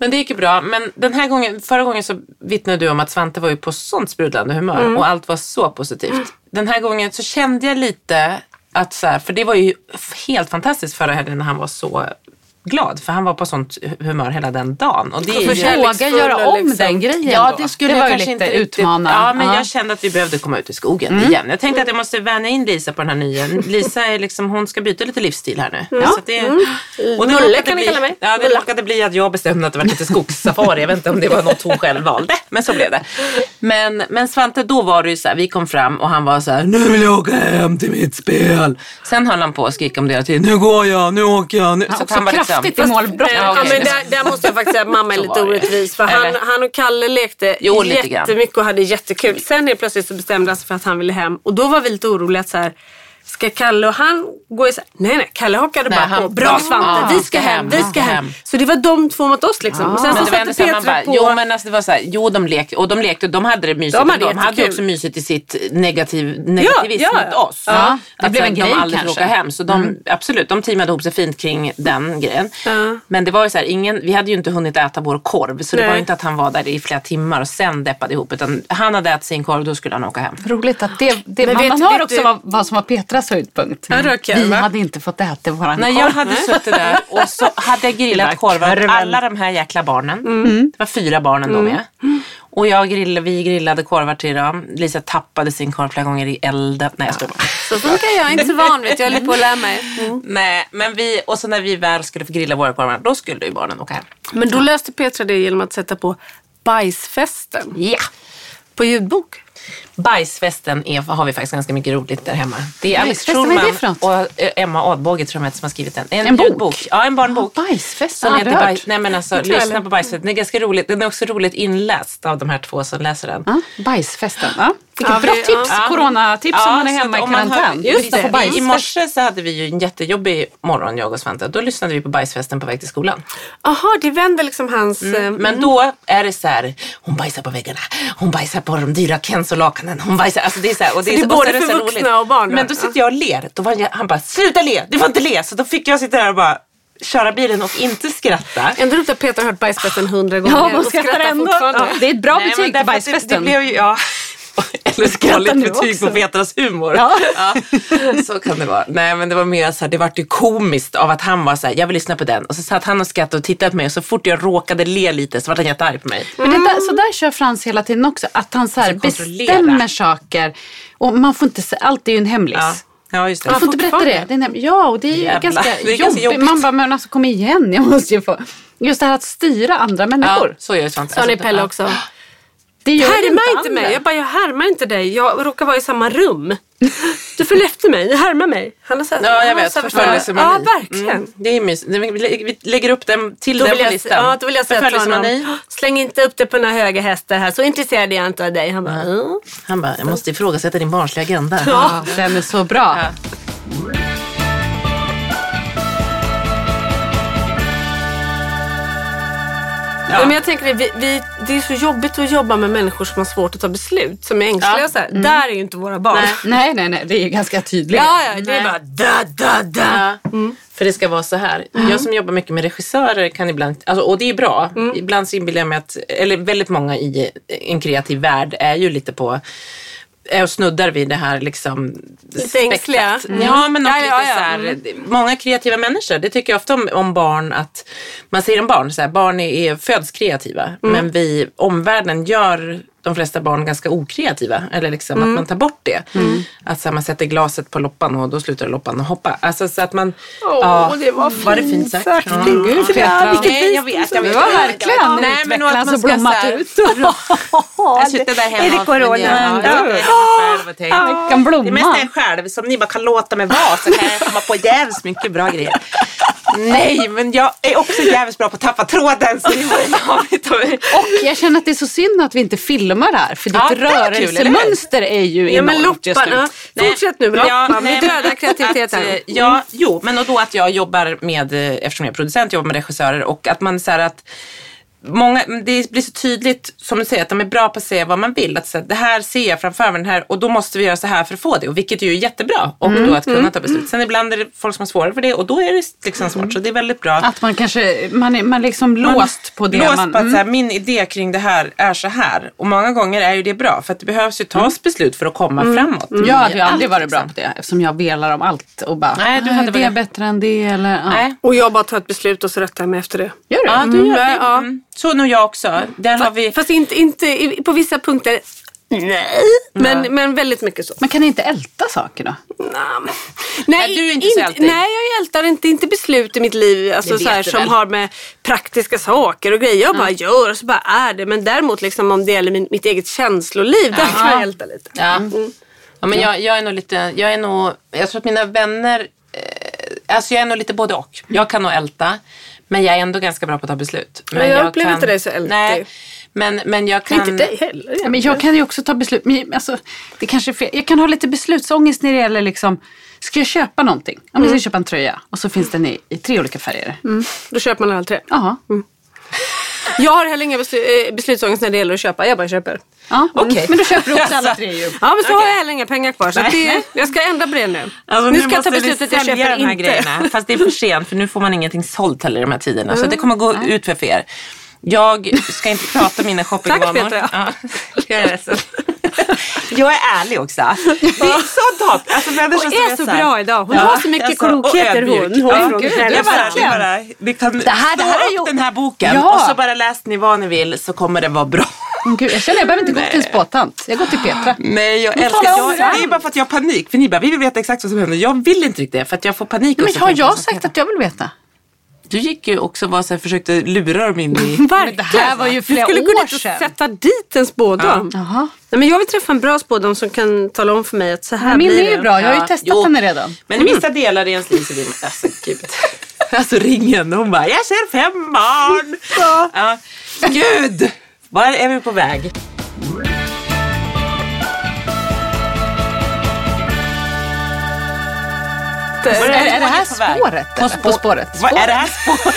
[SPEAKER 3] Men det gick ju bra. Men den här gången, förra gången så vittnade du om att Svante var ju på sånt sprudlande humör
[SPEAKER 2] Mm.
[SPEAKER 3] och allt var så positivt. Den här gången så kände jag lite att så här, för det var ju helt fantastiskt förra helgen när han var så glad. För han var på sånt humör hela den dagen. Och det är ju,
[SPEAKER 4] Våga göra om
[SPEAKER 2] liksom-
[SPEAKER 4] den grejen
[SPEAKER 3] Ja, det skulle
[SPEAKER 4] det
[SPEAKER 3] jag
[SPEAKER 4] var ju
[SPEAKER 3] kanske
[SPEAKER 4] lite utmana.
[SPEAKER 3] Ja, men
[SPEAKER 4] Ja.
[SPEAKER 3] jag kände att vi behövde komma ut i skogen igen. Jag tänkte att jag måste vänja in Lisa på den här nya. Lisa är liksom, hon ska byta lite livsstil här nu. Så att det, och det
[SPEAKER 2] Mulle
[SPEAKER 3] råkade
[SPEAKER 2] kan ni
[SPEAKER 3] bli,
[SPEAKER 2] kalla mig.
[SPEAKER 3] Ja, det råkade bli att jag bestämde att det var lite skogssafari. Jag vet inte om det var något hon själv valde, men så blev det. Men, men Svante, då var det ju så här, vi kom fram och han var så här, nu vill jag åka hem till mitt spel. Sen höll han på att skrika om det hela tiden, nu går jag, nu åker jag. Nu.
[SPEAKER 4] Ja,
[SPEAKER 3] Så han var liksom-
[SPEAKER 4] kraftigt i målbrott.
[SPEAKER 2] Ja,
[SPEAKER 3] Ja, okej.
[SPEAKER 2] men där, där måste jag faktiskt säga att mamma är lite orättvis. För han, han och Kalle lekte
[SPEAKER 3] Jo,
[SPEAKER 2] jättemycket och hade jättekul. Sen helt plötsligt så bestämde han sig för att han ville hem. Och då var vi lite oroliga att så här, ska Kalle och han gå isär? Nej, nej, Kalle hakade
[SPEAKER 3] Nej,
[SPEAKER 2] bara
[SPEAKER 3] han-
[SPEAKER 2] på. Bra
[SPEAKER 3] Ja,
[SPEAKER 2] Svante, vi ska hem, vi ska hem. Så det var de två mot oss liksom. Och sen så
[SPEAKER 3] det
[SPEAKER 2] satte Petra
[SPEAKER 3] bara,
[SPEAKER 2] på.
[SPEAKER 3] jo men alltså det var så här, jo de lekte och de lekte och de hade det mysigt.
[SPEAKER 2] De
[SPEAKER 3] De
[SPEAKER 2] hade
[SPEAKER 3] de hade också mysigt i sitt negativ, negativism
[SPEAKER 2] ja,
[SPEAKER 3] mot
[SPEAKER 2] ja.
[SPEAKER 3] oss.
[SPEAKER 4] Ja, det
[SPEAKER 3] Att
[SPEAKER 4] blev en grej
[SPEAKER 3] de aldrig
[SPEAKER 4] kanske.
[SPEAKER 3] åka hem. Så de, absolut, de teamade ihop sig fint kring den grejen.
[SPEAKER 2] Ja.
[SPEAKER 3] Men det var ju så här, ingen, vi hade ju inte hunnit äta vår korv. Så det
[SPEAKER 2] Nej.
[SPEAKER 3] var ju inte att han var där i flera timmar och sen deppade ihop. Utan han hade ätit sin korv, då skulle han åka hem.
[SPEAKER 4] Roligt att det, det
[SPEAKER 2] Men
[SPEAKER 4] man,
[SPEAKER 2] vet-
[SPEAKER 4] man hör också vad, vad som var Petras höjdpunkt.
[SPEAKER 2] Kul,
[SPEAKER 4] Vi hade inte fått äta våran
[SPEAKER 3] Nej,
[SPEAKER 4] korv.
[SPEAKER 3] jag hade suttit där och så hade jag grillat
[SPEAKER 4] var
[SPEAKER 3] korvar alla de här jäkla barnen.
[SPEAKER 2] Mm.
[SPEAKER 3] Det var fyra barnen de med. Och jag grillade, vi grillade korvar till dem. Lisa tappade sin korv flera gånger i elden. Nej, jag skojar bara.
[SPEAKER 2] Så funkar jag, inte så van jag. Jag håller på att lära mig. Mm.
[SPEAKER 3] Nej, men vi, och så när vi väl skulle få grilla våra korvar, då skulle ju barnen åka hem.
[SPEAKER 2] Men då löste Petra det genom att sätta på bajsfesten
[SPEAKER 3] Ja!
[SPEAKER 2] på ljudbok.
[SPEAKER 3] Bajsfesten är, har vi faktiskt ganska mycket roligt där hemma. Det är Alice Schulman och eh, Emma Adbåge tror jag heter, som har skrivit den. En,
[SPEAKER 4] En bok?
[SPEAKER 3] ljudbok. Ja, en barnbok.
[SPEAKER 4] Bajsfest,
[SPEAKER 3] Som
[SPEAKER 4] har
[SPEAKER 3] heter bajs, nej men alltså, lyssna på Bajsfesten. Den är ganska roligt. Den är också roligt inläst av de här två som läser den.
[SPEAKER 4] Ja, bajsfesten. Ja. Vilket
[SPEAKER 2] Ja,
[SPEAKER 4] bra
[SPEAKER 2] vi-
[SPEAKER 4] tips.
[SPEAKER 3] ja.
[SPEAKER 4] Coronatips om man är hemma i karantän.
[SPEAKER 2] Just det.
[SPEAKER 4] På
[SPEAKER 3] I morse så hade vi ju en jättejobbig morgon jag och Svante. Då lyssnade vi på bajsfesten på väg till skolan.
[SPEAKER 2] Jaha, det vänder liksom hans... eh,
[SPEAKER 3] Men då är det så här, hon bajsar på väggarna, hon bajsar på de dyra Kenzo-lakanen, hon bajsar, alltså det är så här, och det är,
[SPEAKER 2] det är
[SPEAKER 3] så, och
[SPEAKER 2] både
[SPEAKER 3] så
[SPEAKER 2] för
[SPEAKER 3] så
[SPEAKER 2] vuxna
[SPEAKER 3] roligt.
[SPEAKER 2] och barn?
[SPEAKER 3] Men då sitter jag och ler, då var jag, han bara, sluta le, du får inte le. Så då fick jag sitta där och bara köra bilen och inte skratta.
[SPEAKER 2] Ändå roligt att Petra har hört bajsfesten hundra gånger
[SPEAKER 4] Ja,
[SPEAKER 2] och
[SPEAKER 4] skrattar ändå.
[SPEAKER 2] fortfarande.
[SPEAKER 4] Ja, det är ett bra
[SPEAKER 3] Nej,
[SPEAKER 4] betyg på
[SPEAKER 3] att det-
[SPEAKER 4] bajsfesten.
[SPEAKER 3] Det blev ju, ja.
[SPEAKER 4] Skrattar
[SPEAKER 3] dåligt betyg
[SPEAKER 4] också.
[SPEAKER 3] på Petras humor.
[SPEAKER 4] Ja.
[SPEAKER 3] Ja, så kan det vara. Nej men det var mer så här, det vart ju komiskt av att han var så här, jag vill lyssna på den. Och så satt han och skrattade och tittade på mig och så fort jag råkade le lite så var han jättearg på mig.
[SPEAKER 4] Men det där, så där kör Frans hela tiden också. Att han så här
[SPEAKER 3] Alltså,
[SPEAKER 4] bestämmer saker. Och man får inte allt är ju en hemlis.
[SPEAKER 3] Ja, ja just det.
[SPEAKER 4] Man får inte berätta det. det är ja, och det är ju
[SPEAKER 3] Jävlar.
[SPEAKER 4] ganska,
[SPEAKER 3] Det är ganska
[SPEAKER 4] jobbigt. Man bara, men alltså kom igen, jag måste ju få. Just det här att styra andra människor.
[SPEAKER 3] Ja, så gör ju sånt.
[SPEAKER 2] Sa ni Pelle också?
[SPEAKER 4] Det gör
[SPEAKER 2] Härma inte
[SPEAKER 4] andra.
[SPEAKER 2] mig. Jag bara, jag härmar inte dig. Jag råkar vara i samma rum. Du följer efter mig. Härma mig. Han har så här,
[SPEAKER 3] Ja, jag vet. Förföljelsemani.
[SPEAKER 2] Ja, verkligen.
[SPEAKER 3] Mm, det är mysigt. Vi lägger upp den till
[SPEAKER 2] Då
[SPEAKER 3] den på
[SPEAKER 2] jag,
[SPEAKER 3] listan.
[SPEAKER 2] ja, då vill jag säga till honom, släng inte upp det på här höga hästen här. Så intresserad är jag inte av dig. Han bara, mm.
[SPEAKER 3] Han bara, jag måste ifrågasätta din barnsliga agenda.
[SPEAKER 4] Ja, den är så bra.
[SPEAKER 3] Ja.
[SPEAKER 2] Ja. Men jag tänker det, vi, vi, det är så jobbigt att jobba med människor som har svårt att ta beslut, som är ängsliga. och Så här. Där är ju inte våra barn.
[SPEAKER 3] Nej.
[SPEAKER 4] Nej, nej, nej. Det är ju ganska tydligt.
[SPEAKER 2] Ja, ja, det är bara da, da, da.
[SPEAKER 3] Ja, För det ska vara så här. Jag som jobbar mycket med regissörer kan ibland, alltså, och det är bra. Ibland så inbillar jag mig att, eller väldigt många i en kreativ värld är ju lite på är och snuddar vid det här liksom
[SPEAKER 2] Lite ängsliga.
[SPEAKER 3] spektrat. Ja, men och
[SPEAKER 2] Ja, ja, ja.
[SPEAKER 3] så här, många kreativa människor, det tycker jag ofta om, om barn att man säger om barn, så här, barn är, är, föds kreativa, men vi, omvärlden gör de flesta barn ganska okreativa. Eller liksom att man tar bort det. Att så här, man sätter glaset på loppan och då slutar loppan att hoppa. Alltså så att man...
[SPEAKER 2] Åh, det var
[SPEAKER 3] Var det fint sagt?
[SPEAKER 2] sagt.
[SPEAKER 3] Ja.
[SPEAKER 4] Gud,
[SPEAKER 2] Petra.
[SPEAKER 4] Petra.
[SPEAKER 3] Nej, jag vet. Jag vet.
[SPEAKER 4] Det var verkligen
[SPEAKER 3] Nej, men att man ska
[SPEAKER 4] blommat
[SPEAKER 3] så här-
[SPEAKER 4] ut.
[SPEAKER 3] Jag sitter där hemma
[SPEAKER 2] Är det corona?
[SPEAKER 3] Ja, jag sitter hemma själv och tänker.
[SPEAKER 4] Vilken
[SPEAKER 3] Det
[SPEAKER 4] blomma.
[SPEAKER 3] mesta är själv. Som ni bara kan låta mig vara så kan jag komma på jävligt mycket bra grejer. Nej, men jag är också jävligt bra på att tappa tråden. Så.
[SPEAKER 4] Och jag känner att det är så synd att vi inte filmar det här. För
[SPEAKER 3] Ja,
[SPEAKER 4] ditt
[SPEAKER 3] är hur?
[SPEAKER 4] rörelsemönster är ju
[SPEAKER 2] Ja, men
[SPEAKER 4] enormt just
[SPEAKER 2] loppan.
[SPEAKER 4] nu.
[SPEAKER 2] Ja.
[SPEAKER 3] Nej.
[SPEAKER 2] Fortsätt nu med loppan.
[SPEAKER 3] nej,
[SPEAKER 2] Vi
[SPEAKER 3] men
[SPEAKER 2] dödar kreativiteten.
[SPEAKER 3] Att, eh, ja, jo, men och då att jag jobbar med, eh, eftersom jag är producent, jobbar med regissörer och att man så här att Många, det blir så tydligt, som du säger, att de är bra på att säga vad man vill. Att här, det här ser jag framför mig, den här, och då måste vi göra så här för att få det. Och vilket är ju jättebra. Och då att kunna ta beslut. Sen ibland är det folk som har svårare för det och då är det liksom svårt. Så det är väldigt bra.
[SPEAKER 4] Att man kanske, man är man är liksom låst på det
[SPEAKER 3] låst
[SPEAKER 4] man...
[SPEAKER 3] på att
[SPEAKER 4] Mm.
[SPEAKER 3] så här, min idé kring det här är så här. Och många gånger är ju det bra. För att det behövs ju tas beslut för att komma framåt.
[SPEAKER 4] Jag hade ju aldrig varit bra
[SPEAKER 3] liksom.
[SPEAKER 4] på det eftersom jag velar om allt och bara,
[SPEAKER 3] Nej, du
[SPEAKER 4] "Ah,
[SPEAKER 3] hade
[SPEAKER 4] är det
[SPEAKER 3] väl-
[SPEAKER 4] bättre än det eller? Ja.
[SPEAKER 2] Och jag bara tar ett beslut och så rättar jag mig efter det.
[SPEAKER 4] Gör du?
[SPEAKER 3] Ja, du gör det.
[SPEAKER 2] Mm, ja.
[SPEAKER 3] Mm. Så nog jag också. Där har vi...
[SPEAKER 2] Fast inte, inte på vissa punkter. Nej. Men, men väldigt mycket så.
[SPEAKER 4] Man kan inte älta saker då?
[SPEAKER 2] Nej,
[SPEAKER 3] Nej, du är inte så ältig.
[SPEAKER 2] Nej, jag ältar inte, inte beslut i mitt liv alltså,
[SPEAKER 3] Det
[SPEAKER 2] så här, som
[SPEAKER 3] väl.
[SPEAKER 2] har med praktiska saker och grejer. Jag bara gör och så bara är det. Men däremot liksom, om det gäller min, mitt eget känsloliv, där kan jag älta lite.
[SPEAKER 3] Ja. ja men jag, jag är nog lite, jag är nog, jag tror att mina vänner, eh, alltså jag är nog lite både och. Jag kan nog älta, men jag är ändå ganska bra på att ta beslut. Men
[SPEAKER 2] jag upplever inte dig så ältig.
[SPEAKER 3] Nej, men, men jag kan...
[SPEAKER 2] Inte dig heller.
[SPEAKER 4] Ja, men jag kan ju också ta beslut. Men, alltså, det kanske är fel. Jag kan ha lite beslutsångest när det gäller liksom, ska jag köpa någonting? Om jag ska köpa en tröja och så finns den i, i tre olika färger.
[SPEAKER 2] Då köper man alla tre.
[SPEAKER 4] Jaha.
[SPEAKER 2] Jag har heller inga eh, beslutsångest när det gäller att köpa. Jag bara köper.
[SPEAKER 4] Ja,
[SPEAKER 3] Okej.
[SPEAKER 4] Men då köper du också alla tre ju.
[SPEAKER 2] Ja men så har jag heller inga pengar kvar. Så att det, jag ska ändra på det nu.
[SPEAKER 3] Alltså,
[SPEAKER 2] nu ska jag ta beslutet jag
[SPEAKER 3] sälja
[SPEAKER 2] köper
[SPEAKER 3] de här
[SPEAKER 2] inte.
[SPEAKER 3] Grejerna, fast det är för sent för nu får man ingenting sålt heller i de här tiderna. Så det kommer gå ut för er. Jag ska inte prata om mina shoppingvanor.
[SPEAKER 2] Tack, Petra.
[SPEAKER 3] Ja, jag göra så. Jag är ärlig också. Det är så topp. Alltså,
[SPEAKER 2] Hon
[SPEAKER 3] som
[SPEAKER 2] är så
[SPEAKER 3] här-
[SPEAKER 2] bra idag. Hon
[SPEAKER 3] Ja,
[SPEAKER 2] har så mycket
[SPEAKER 3] alltså,
[SPEAKER 2] klokheter hon. hon
[SPEAKER 3] Ja, gud, jag bara, jag bara, vi kan
[SPEAKER 4] Det här- det här
[SPEAKER 3] slå
[SPEAKER 4] är ju-
[SPEAKER 3] upp den här boken
[SPEAKER 4] Ja.
[SPEAKER 3] och så bara läser ni vad ni vill så kommer det vara bra.
[SPEAKER 4] Gud, jag känner jag behöver inte gå till en spåtant. Jag går till Petra.
[SPEAKER 3] Nej, jag älskar jag,
[SPEAKER 4] det.
[SPEAKER 3] Är bara för att jag har panik. För ni bara, vi vill veta exakt vad som händer. Jag vill inte riktigt det för att jag får panik.
[SPEAKER 4] Men har jag sagt att jag vill veta?
[SPEAKER 3] Du gick ju också och var så här, försökte lura dem in i...
[SPEAKER 4] Men det här var ju
[SPEAKER 2] Du
[SPEAKER 4] flera
[SPEAKER 2] skulle gå
[SPEAKER 4] år
[SPEAKER 2] dit och
[SPEAKER 4] sedan.
[SPEAKER 2] sätta dit en spådam.
[SPEAKER 4] Jaha.
[SPEAKER 2] Nej, men jag vill träffa en bra spådam som kan tala om för mig att så här
[SPEAKER 4] Min
[SPEAKER 2] blir
[SPEAKER 4] är ju
[SPEAKER 2] det.
[SPEAKER 4] bra, jag har ju
[SPEAKER 3] Ja,
[SPEAKER 4] testat
[SPEAKER 3] jo.
[SPEAKER 4] henne redan.
[SPEAKER 3] Men i vissa delar i ens liv så blir man... Alltså gud. Alltså ring henne och hon bara, jag ser fem barn. Ja. Gud! Var är vi på väg?
[SPEAKER 4] Är, är det här
[SPEAKER 3] på
[SPEAKER 4] spåret? eller? På spåret?
[SPEAKER 3] Vad är det här spår?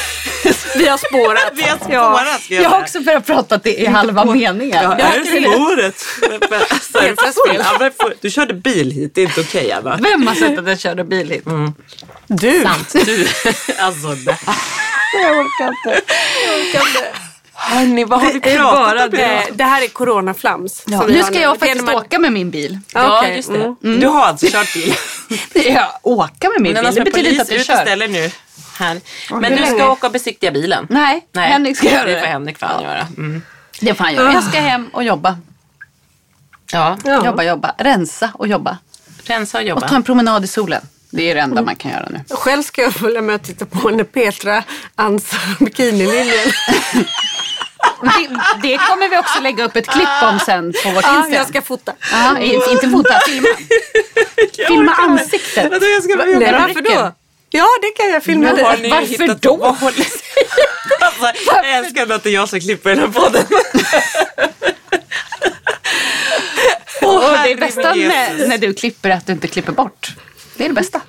[SPEAKER 2] Vi har spårat.
[SPEAKER 3] Vi har
[SPEAKER 2] Ja.
[SPEAKER 3] spårat. ska jag
[SPEAKER 4] Jag har också börjat prata att det är halva meningen.
[SPEAKER 3] Ja, är det spåret? Är du? Ja, körde bil hit, det är inte okej Anna.
[SPEAKER 4] Vem har sett att jag körde bil hit?
[SPEAKER 2] Du.
[SPEAKER 3] Sant. Du, alltså det här.
[SPEAKER 2] Jag orkar inte. Jag orkar inte.
[SPEAKER 3] Hörni, vad har vi
[SPEAKER 2] Det
[SPEAKER 3] pratat
[SPEAKER 2] bara
[SPEAKER 3] om
[SPEAKER 2] det. Det här är coronaflams.
[SPEAKER 4] Ja, nu ska jag
[SPEAKER 2] Det
[SPEAKER 4] faktiskt
[SPEAKER 2] man-
[SPEAKER 4] åka med min bil.
[SPEAKER 3] Ja,
[SPEAKER 2] Okej.
[SPEAKER 3] just det.
[SPEAKER 2] Mm.
[SPEAKER 3] Du har alltså kört bil.
[SPEAKER 4] Ja, åka med min
[SPEAKER 3] Men
[SPEAKER 4] bil,
[SPEAKER 3] alltså,
[SPEAKER 4] det betyder inte att
[SPEAKER 3] och
[SPEAKER 4] kör.
[SPEAKER 3] ställer nu. Här. Men du ska åka och besiktiga bilen.
[SPEAKER 4] Nej, Henrik ska göra
[SPEAKER 3] det. får
[SPEAKER 4] det.
[SPEAKER 3] Henrik fan göra. Mm.
[SPEAKER 4] Det får han göra. Jag ska hem och jobba.
[SPEAKER 3] Ja,
[SPEAKER 2] Ja.
[SPEAKER 4] Jobba, jobba. Rensa och jobba.
[SPEAKER 3] rensa och jobba.
[SPEAKER 4] Och ta en promenad i solen. Det är det enda man kan göra nu.
[SPEAKER 2] Själv ska jag följa med och titta på när Petra ansar bikinilinjen.
[SPEAKER 4] Det, det kommer vi också lägga upp ett klipp om sen på vårt Instagram.
[SPEAKER 2] jag ska fota.
[SPEAKER 4] Ja, inte fota, filma. Filma ansiktet.
[SPEAKER 3] Tror jag ska
[SPEAKER 2] Nej,
[SPEAKER 3] göra
[SPEAKER 2] varför då? Ja, det kan jag filma.
[SPEAKER 4] Men har
[SPEAKER 3] ni
[SPEAKER 4] Varför då?
[SPEAKER 3] håller alltså, jag älskar att det är jag som klipper den här podden.
[SPEAKER 4] Och det
[SPEAKER 3] herre
[SPEAKER 4] bästa
[SPEAKER 3] Jesus.
[SPEAKER 4] när du klipper är att du inte klipper bort. Det är det bästa.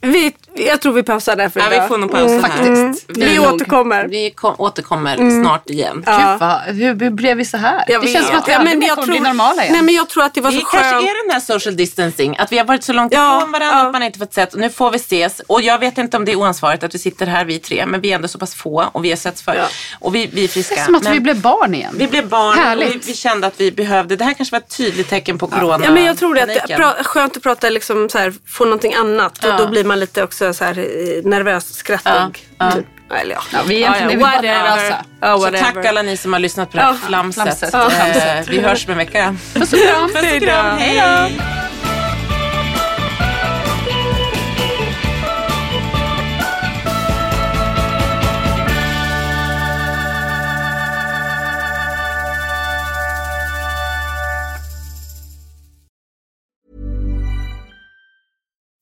[SPEAKER 2] Vi, jag tror vi pausar där för
[SPEAKER 3] Ja,
[SPEAKER 2] idag.
[SPEAKER 3] vi får nog pausa här.
[SPEAKER 2] faktiskt. Vi
[SPEAKER 3] nog-
[SPEAKER 2] återkommer.
[SPEAKER 3] Vi kom, återkommer snart igen.
[SPEAKER 2] Ja.
[SPEAKER 4] Gud, vad, hur, hur blev vi så här?
[SPEAKER 2] Jag
[SPEAKER 4] det
[SPEAKER 2] vet.
[SPEAKER 4] känns som att vi
[SPEAKER 2] Ja, men jag
[SPEAKER 4] kommer
[SPEAKER 2] tror-
[SPEAKER 4] bli normala igen.
[SPEAKER 2] Nej men jag tror att det var
[SPEAKER 3] Det
[SPEAKER 2] så
[SPEAKER 3] kanske
[SPEAKER 2] skönt.
[SPEAKER 3] är den här social distancing, att vi har varit så långt
[SPEAKER 2] Ja,
[SPEAKER 3] ifrån varandra
[SPEAKER 2] ja.
[SPEAKER 3] att man inte fått sett. Nu får vi ses. Och jag vet inte om det är oansvarigt att vi sitter här vi tre, men vi är ändå så pass få och vi har setts för.
[SPEAKER 2] Ja.
[SPEAKER 3] Och vi, vi är friska.
[SPEAKER 4] det är som att
[SPEAKER 3] men
[SPEAKER 4] vi blev barn igen.
[SPEAKER 3] vi blev barn
[SPEAKER 4] Härligt.
[SPEAKER 3] och vi, vi kände att vi behövde, det här kanske var ett tydligt tecken på corona.
[SPEAKER 2] Ja, men jag tror det att skönt att prata liksom så här, få någonting annat.
[SPEAKER 3] Ja.
[SPEAKER 2] Och då blir man lite också så här, eh, nervös, skrattig.
[SPEAKER 3] Ja, ja.
[SPEAKER 2] Typ. Eller ja.
[SPEAKER 4] Ja, vi är egentligen vi bara
[SPEAKER 2] whatever. Ja,
[SPEAKER 3] Så
[SPEAKER 2] whatever.
[SPEAKER 3] tack alla ni som har lyssnat på det här
[SPEAKER 2] Ja,
[SPEAKER 3] flamset.
[SPEAKER 4] flamset.
[SPEAKER 3] Eh,
[SPEAKER 4] Ja, flamset.
[SPEAKER 3] Vi hörs om en vecka.
[SPEAKER 4] Puss och kram.
[SPEAKER 3] Puss och kram, hej då!